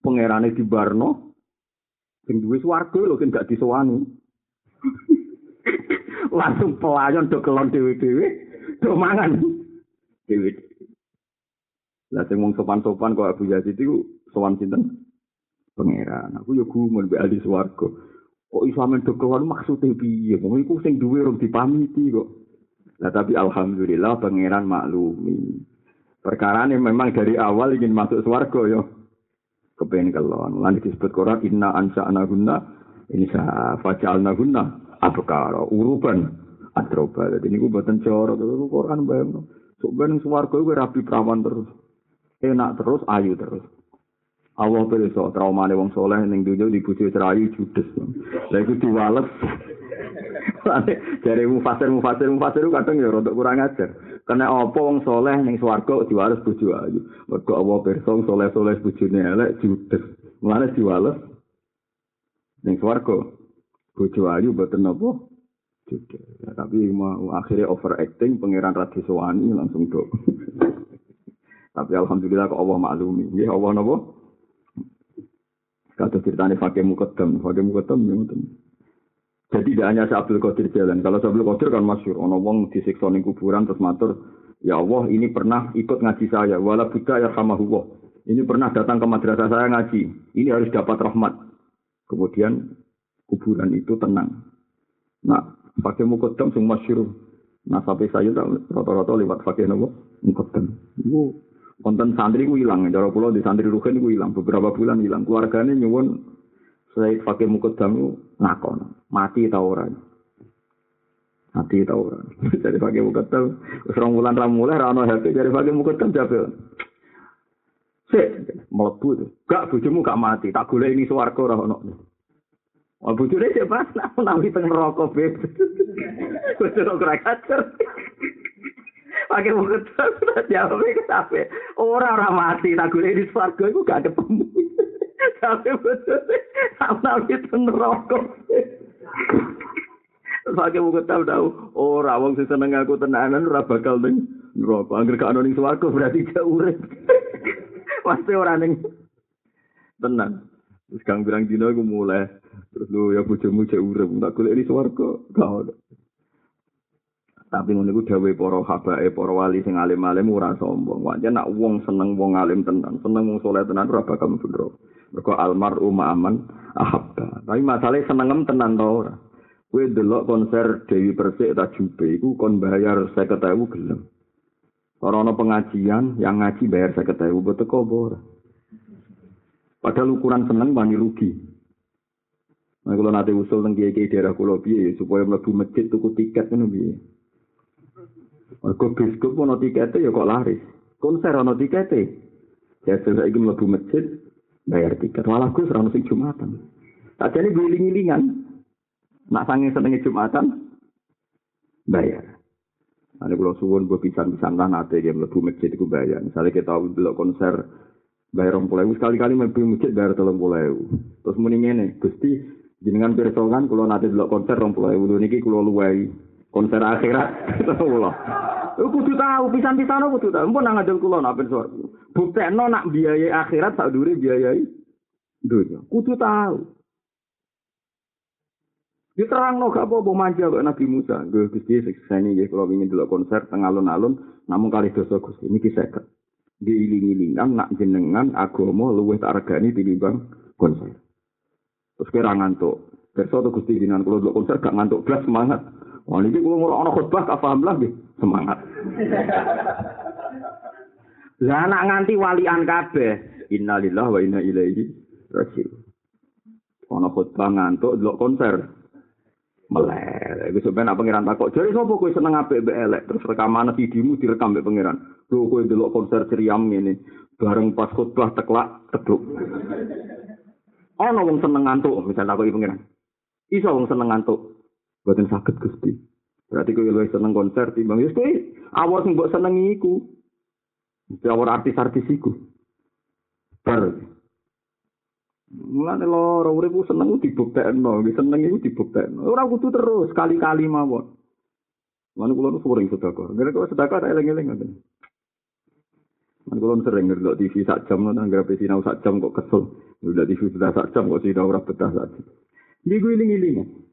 Pangerane di Barno. Sing duwe swarga lho kan gak disowani. Langsung pelayan do kelon dhewe-dhewe, do mangan. Dhewe. Lah sing wong sopan-sopan kok Abu Yazid itu sowan sinten? Pangeran. Aku yo gumun mbek ahli swarga. Kok iso amen do kelon maksude piye? Wong iku sing duwe rong dipamiti kok. Nah tapi alhamdulillah pangeran maklumi. Perkara ini memang dari awal ingin masuk swarga ya. Kepengen kelon. Lan disebut Quran inna ansa'na guna ini sa faja'alna guna abkara uruban atroba. Jadi gue buatan corot. Itu Quran bayang. Sebenarnya swarga gue rapi perawan terus. Enak terus, ayu terus. Allah pirsa traumane wong soleh ning dunya dibujuk cerayu judes. Lah iku diwales. Jare mufasir mufasir mufasir kadang ya rada kurang ajar. Kena apa wong soleh ning swarga diwales bojo ayu. Mergo Allah pirsa soleh-soleh bojone elek judes. Mulane diwales ning swarga bojo ayu boten napa judes. Ya, tapi mau akhirnya overacting pangeran Radiswani langsung do. Tapi alhamdulillah kok Allah maklumi. Nggih Allah napa? Kata ceritanya Fakih Mukaddam, Fakih Mukaddam ya. Jadi tidak hanya Abdul Qadir jalan. Kalau Abdul Qadir kan masyur. Ono wong disiksa ning kuburan terus matur, ya Allah ini pernah ikut ngaji saya. Wala buddha ya sama huwa. Ini pernah datang ke madrasah saya ngaji. Ini harus dapat rahmat. Kemudian kuburan itu tenang. Nah, Fakih Mukaddam sing masyur. Nah, sampai saya rata-rata lewat Fakih Nopo Mukaddam. Itu konten santri ku hilang cara pulau di santri rugen ku hilang beberapa bulan hilang keluarganya nyuwun saya pakai mukaddam itu ngakon mati tau ora mati tau ora jadi pakai mukaddam serong bulan ramu mulai rano happy jadi pakai mukaddam jabe sik melebu tuh gak bujumu gak mati tak gula ini suwargo ora ono Wah, bujurnya siapa? Nah, nabi pengen rokok, beb. Bujur rokok kacer. Pakai buku terus jawabnya ke tapi orang orang mati. Tak gue di swargo itu gak ketemu tapi betul sama itu nerokok pakai buku tahu tahu. Orang wong sing seneng aku tenanan ora bakal ning neraka. Angger gak ono ning swarga berarti jauh urip. Pasti orang ning tenan. Terus kang bilang dino aku mulai terus lu ya bojomu cek urip tak golek di swarga. Gak ono Tapi ngono iku dawuhe para habae, para wali sing alim-alim ora sombong. Wae nak wong seneng wong alim tenan, seneng wong saleh tenan ora bakal neraka. Mergo almaru ma'aman ahabba. Tapi masalahnya senengem tenan to ora. Kowe delok konser Dewi Persik ta Jube iku kon bayar 50.000 gelem. Ora ana pengajian yang ngaji bayar 50.000 betul kok ora. Padahal ukuran seneng wani rugi. Nah, kalau nanti usul tentang daerah kulo piye supaya mlebu masjid tuku tiket ngono piye. Mergo biskup ana tiket ya kok laris. Konser ana tiket. Ya sesuk iki mlebu masjid bayar tiket. Malah Gus ora mesti Jumatan. Tak jane giling-gilingan. Nak sange senenge Jumatan bayar. Ane kula suwon mbok pisan-pisan lan ate yen mlebu masjid iku bayar. Misale kita delok konser bayar rong puluh sekali kali mlebu masjid bayar telung puluh Terus muni ngene, Gusti jenengan pirsa kan kula nate delok konser rong puluh ewu niki kula luwai konser akhirat kula. Kudu tahu pisan-pisan kudu tahu. Mpun nang ngajeng kula nak pirsa. Buktekno nak biayai akhirat sak dure biayai dunya. Kudu tahu. Diterangno gak apa-apa manja kok Nabi Musa. Nggih Gusti sekseni nggih kula ingin delok konser teng alun-alun namung kali dosa Gusti niki seket. Diiling-ilingan nak jenengan agama luwih tak regani tinimbang konser. Terus kira ngantuk. Besok tuh Gusti jinan kula delok konser gak ngantuk blas semangat. Wah, ini kalau ngurang anak khutbah, tak paham lah, semangat. Lah anak nganti walian kabeh. Innalillah wa inna ilaihi rajiun. Ana khutbah ngantuk delok konser. Melek. Iku sampeyan apa pengiran takok. Jadi sapa kowe seneng apik mbek elek terus rekaman videomu direkam mbek pengiran. Lho kowe delok konser ceriam ngene. Bareng pas khutbah teklak teduk. Ana wong seneng ngantuk, misal takoki pengiran. Iso wong seneng ngantuk. Buatan sakit gusti. Berarti kowe luwih seneng konser timbang wis kowe awor sing mbok senengi iku. Awor artis-artis iku. Bar. Mulane loro urip seneng dibuktekno, seneng iku dibuktekno. Ora kudu terus kali-kali mawon. Mana kulo sering sedekah. Gara kok sedekah tak eling-eling ngoten. Mana kulo sering ndelok TV sak jam nang gara sinau sak jam kok kesel. Ndelok TV sudah sak jam kok sinau ora betah sak jam. Niku iling-iling.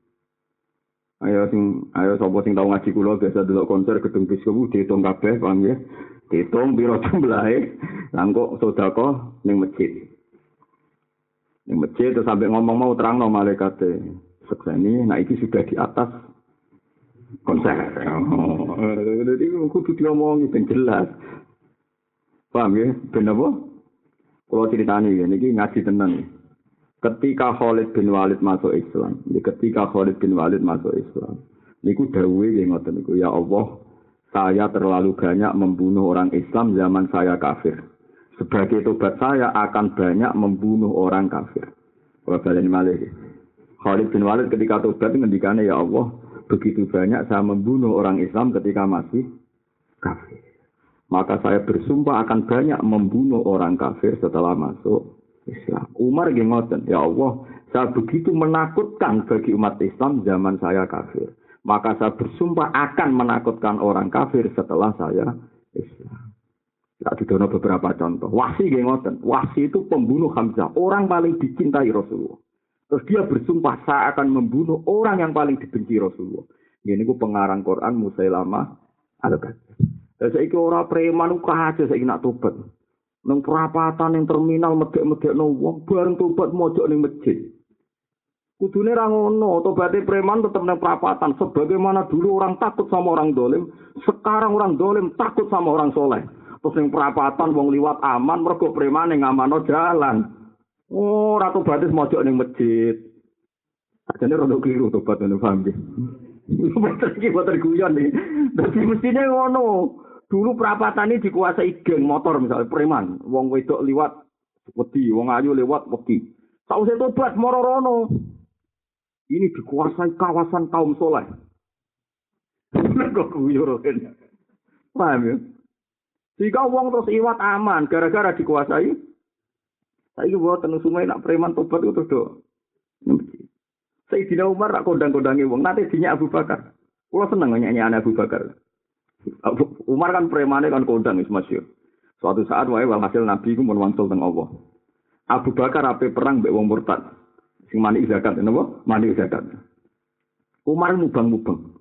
Ayo sing ayo sapa sing tau ngaji kula biasa delok konser gedung biskop diitung kabeh paham ya. Diitung piro jumlahe. Lah kok sedekah ning masjid. Ning masjid terus sampai ngomong mau terang no malaikat sekseni, nah iki sudah di atas konser. Jadi kudu diomongi ben jelas. Paham ya? Ben apa? Kalau ceritanya ya, ini ngaji tenang. Ketika Khalid bin Walid masuk Islam, ya ketika Khalid bin Walid masuk Islam, niku dawe yang ngoten niku ya Allah, saya terlalu banyak membunuh orang Islam zaman saya kafir. Sebagai tobat saya akan banyak membunuh orang kafir. Kalau balen malih. Khalid bin Walid ketika tobat ngendikane ya Allah, begitu banyak saya membunuh orang Islam ketika masih kafir. Maka saya bersumpah akan banyak membunuh orang kafir setelah masuk Islam. Umar ngoten, ya Allah, saya begitu menakutkan bagi umat Islam zaman saya kafir. Maka saya bersumpah akan menakutkan orang kafir setelah saya Islam. Tak didono beberapa contoh. Wasi ngoten. Wasi itu pembunuh Hamzah. Orang paling dicintai Rasulullah. Terus dia bersumpah saya akan membunuh orang yang paling dibenci Rasulullah. Ini ku pengarang Quran Musailamah al-Kadzab. Saya iki ora preman ukah aja saya nak tobat. Nang perapatan ning terminal medek-medekno wong bareng tobat mojok ning masjid. Kudune ra ngono, tobaté preman tetep nang perapatan sebagaimana dulu orang takut sama orang dolim, sekarang orang dolim takut sama orang soleh. Terus ning perapatan wong liwat aman mergo preman ning amano jalan. Oh, ra tobaté mojok ning masjid. Ajane rada keliru tobat ngono paham ge. Betul iki boten guyon iki. Dadi mestine ngono. Dulu perapatan ini dikuasai geng motor misalnya preman, wong wedok liwat wedi, wong ayu lewat wedi. Tahu saya tobat mororono. Ini dikuasai kawasan kaum soleh. Kok kuyurin. Paham ya? Jika wong terus iwat aman, gara-gara dikuasai. Saya buat tenung sungai nak preman tobat itu terus do. Sayyidina Umar rak kondang-kondangi wong, nanti dinya Abu Bakar. Kulo seneng nyanyi Abu Bakar. Umar kan premane kan kondang wis masyhur. Suatu saat wae walhasil Nabi ku mun wangsul Allah. Abu Bakar ape perang mbek wong murtad. Sing mani zakat napa? Mani zakat. Umar mubang-mubang.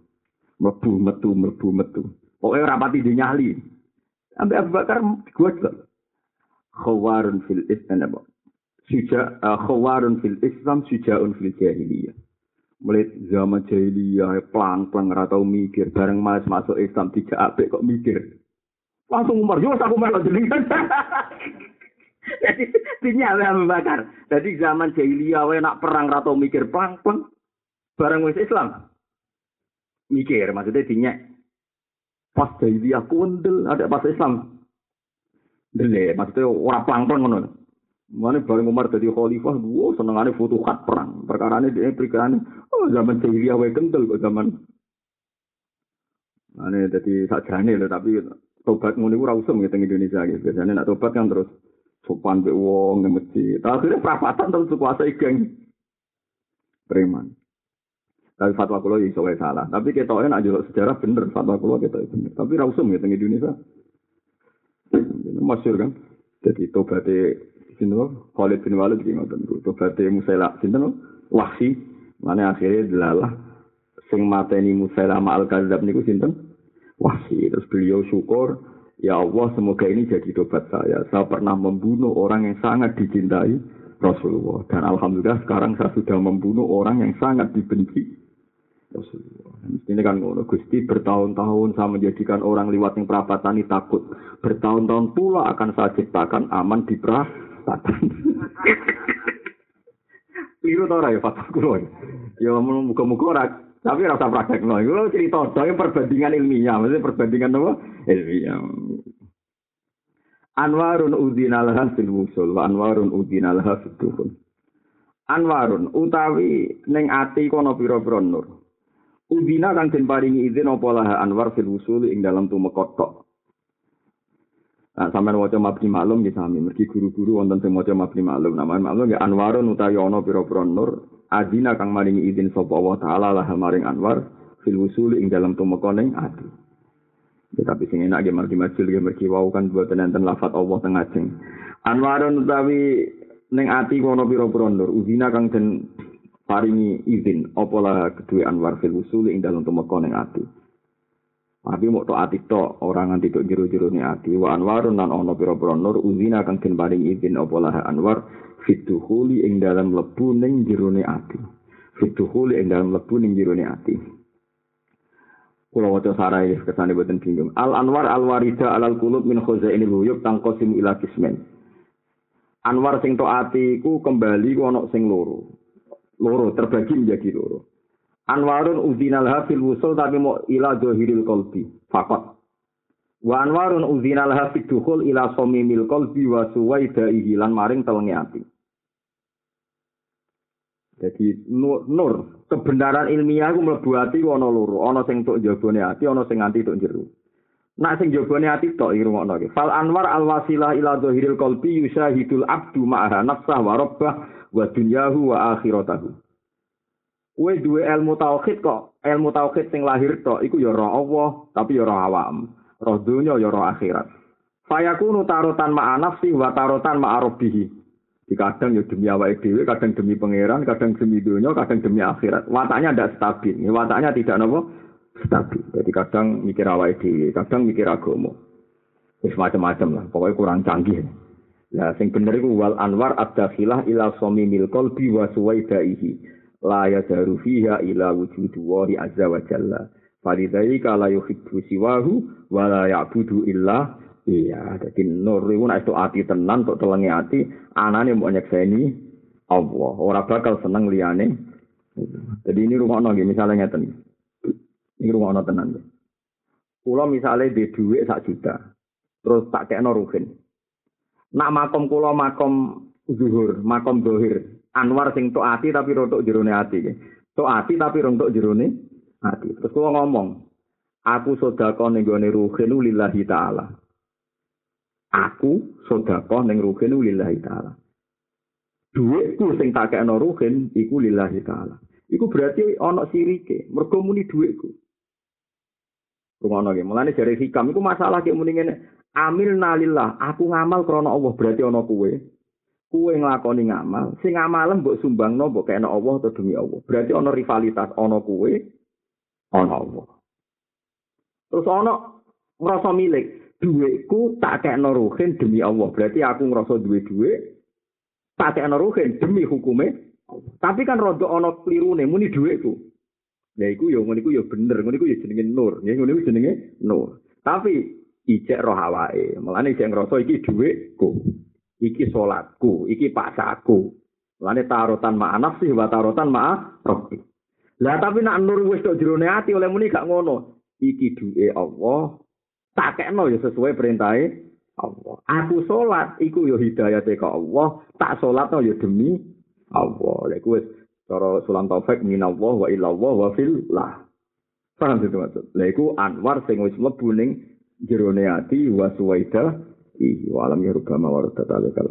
Mlebu metu mlebu metu. Pokoke ora pati dinyali. Ambe Abu Bakar gua Khawarun fil Islam? Suja uh, khawarun fil Islam sujaun fil jahiliyah. Mulai zaman jahiliyah pelang-pelang ora tau mikir. Bareng mas masuk Islam tidak apik kok mikir? Langsung umur yo aku melok jenengan jadi sinyal Abu Bakar. Jadi zaman jahiliyah nak perang ora tau mikir pelang-pelang bareng wis Islam. Mikir maksudnya dinyak pas jahiliyah kundel ada pas Islam. Dele maksudnya ora pelang-pelang ngono Mana bareng Umar jadi khalifah, dua senengannya futuhat perang. Perkara ini dia berikan, oh zaman jahiliyah wae kental kok zaman. Mana jadi sajane loh, tapi tobat muni ora usum gitu Indonesia gitu. Biasanya nak tobat kan terus sopan be wong nang masjid. Akhirnya perapatan terus kuasai geng preman. Tapi fatwa kulo iso wae salah. Tapi ketoknya nak jelok sejarah bener fatwa kulo kita bener. Tapi ra usum gitu Indonesia. Masyur kan. Jadi tobatnya sinten Khalid bin Walid ki ngoten niku. Tobaté Musaila sinten Wahsi mane akhirnya delalah sing mateni Musaila al kadzab niku sinten? Wahsi terus beliau syukur ya Allah semoga ini jadi tobat saya. Saya pernah membunuh orang yang sangat dicintai Rasulullah. Dan alhamdulillah sekarang saya sudah membunuh orang yang sangat dibenci Rasulullah. Ini kan ngono Gusti bertahun-tahun saya menjadikan orang liwat yang perapatan ini takut. Bertahun-tahun pula akan saya ciptakan aman di perapatan. Satan. Liru tau ora ya fatwa kulo. Ya muga-muga ora tapi rasa praktek no. Itu cerita yang perbandingan ilmiah, maksudnya perbandingan apa? Ilmiah. Anwarun udina laha fil wusul, anwarun udina laha fil Anwarun utawi ning ati kono pira-pira nur. Udina kang den paringi izin apa Anwar fil usul ing dalam tumekot tok. Nah, sampean waca mabni maklum nggih sami, mergi guru-guru wonten sing maca mabni maklum. Nama maklum ya Anwarun utawi ana pira-pira nur, adina kang maringi izin sapa Allah taala lah maring Anwar fil usul ing dalam tumekoning ati. Ya, tapi sing enak ge margi majul ge mergi wau kan boten enten lafat Allah teng ajeng. Anwarun utawi ning ati kono pira-pira nur, udina kang den paringi izin apa lah kedua Anwar fil usul ing dalam tumekoning ati. Tapi mau to ati to orang nganti tok jero-jero ni ati wa anwarun nan ono pira-pira nur uzina kang den paring izin apa anwar fituhuli ing dalam lebu ning jero ni ati. Fituhuli ing dalam lebu ning jero ni ati. Kula waca sarai kesane boten bingung. Al anwar al warida alal qulub min khazainil huyub tangqasim ila kismen. Anwar sing to ati ku kembali ku ono sing loro. Loro terbagi menjadi loro. Anwarun uzinal hafil wusul tapi mau ila dohiril kolbi. Fakot. Wa anwarun uzinal hafil dukhul ila somimil kolbi wa suwaida ihilan maring telengi hati. Jadi nur, nur kebenaran ilmiah ku mlebu ati ana loro, ana sing tok jabone ati, ana sing nganti tok jero. Nak sing jabone ati tok iki rungokno iki. Fal anwar al wasilah ila dhahiril qalbi yusyahidul abdu ma'aha nafsah wa rabbah wa dunyahu wa akhiratahu. Kue duwe ilmu tauhid kok, ilmu tauhid sing lahir tok iku ya roh Allah, tapi ya roh awam. Roh dunya ya roh akhirat. Fayakunu tarutan ma'a nafsi wa tarutan ma'a rabbihi. Di kadang ya demi awake dhewe, kadang demi pangeran, kadang demi dunia, kadang demi akhirat. Wataknya tidak stabil. Wataknya tidak nopo stabil. Jadi kadang mikir awake dhewe, kadang mikir agama. Wis macam-macam lah, pokoknya kurang canggih. Ya, sing bener iku wal anwar ad-dakhilah ila somimil qalbi wa suwaidaihi. La yadaru fiha ila wujudu wari azza wa jalla. Falidai kala yuhibbu siwahu wa la ya'budu illa iya. Dadi nur iku nek ati tenan tok telengi ati anane mbok nyekseni Allah. Ora bakal seneng liyane. Jadi ini rumah nonggi misalnya ngeten. Ini rumah nonggi tenan Kulo misalnya di duit sak juta, terus tak kayak ruhin. Nak makom kulo makom zuhur, makom dohir, Anwar sing tok ati tapi rontok jerone ati. Tok ati tapi rontok jerone ati. Terus kula ngomong, aku sedekah ning gone ruhin lillahi taala. Aku sedekah ning ruhin lillahi taala. Duitku sing tak kena ruhin iku lillahi taala. Iku berarti ana sirike, mergo muni duitku. Rumono ge, mulane jare hikam iku masalah kek muni ngene. Amil nalillah, aku ngamal krana Allah berarti ana kuwe. Kue nglakoni ngamal, sing ngamal mbok sumbangno mbok kena Allah atau demi Allah. Berarti ana rivalitas ana kue ana Allah. Terus ana ngrasa milik, dhuwitku tak kena ruhin demi Allah. Berarti aku ngrasa duwe dhuwit tak kena ruhin demi hukume. Tapi kan rada ana klirune muni dhuwitku. Lah iku ya ngono iku ya bener, ngono iku ya jenenge nur, ya ngono iku jenenge nur. Tapi ijek roh awake, mulane ijek ngrasa iki dhuwitku. Iki salatku, iki paksaku. Lane tarutan ma nafsi wa tarutan ma rabbi. Lah tapi nak nur wis tok jerone ati oleh muni gak ngono. Iki duwe Allah. Tak kekno ya sesuai perintahe Allah. Aku salat iku ya hidayate ka Allah. Tak salat ya demi Allah. Lek wis cara sulam taufik minallah wa illallah wa fillah. Paham itu maksud? Iku anwar sing wis mlebu ning jerone ati wa suwaida ihi wa alam ya rubama warada talika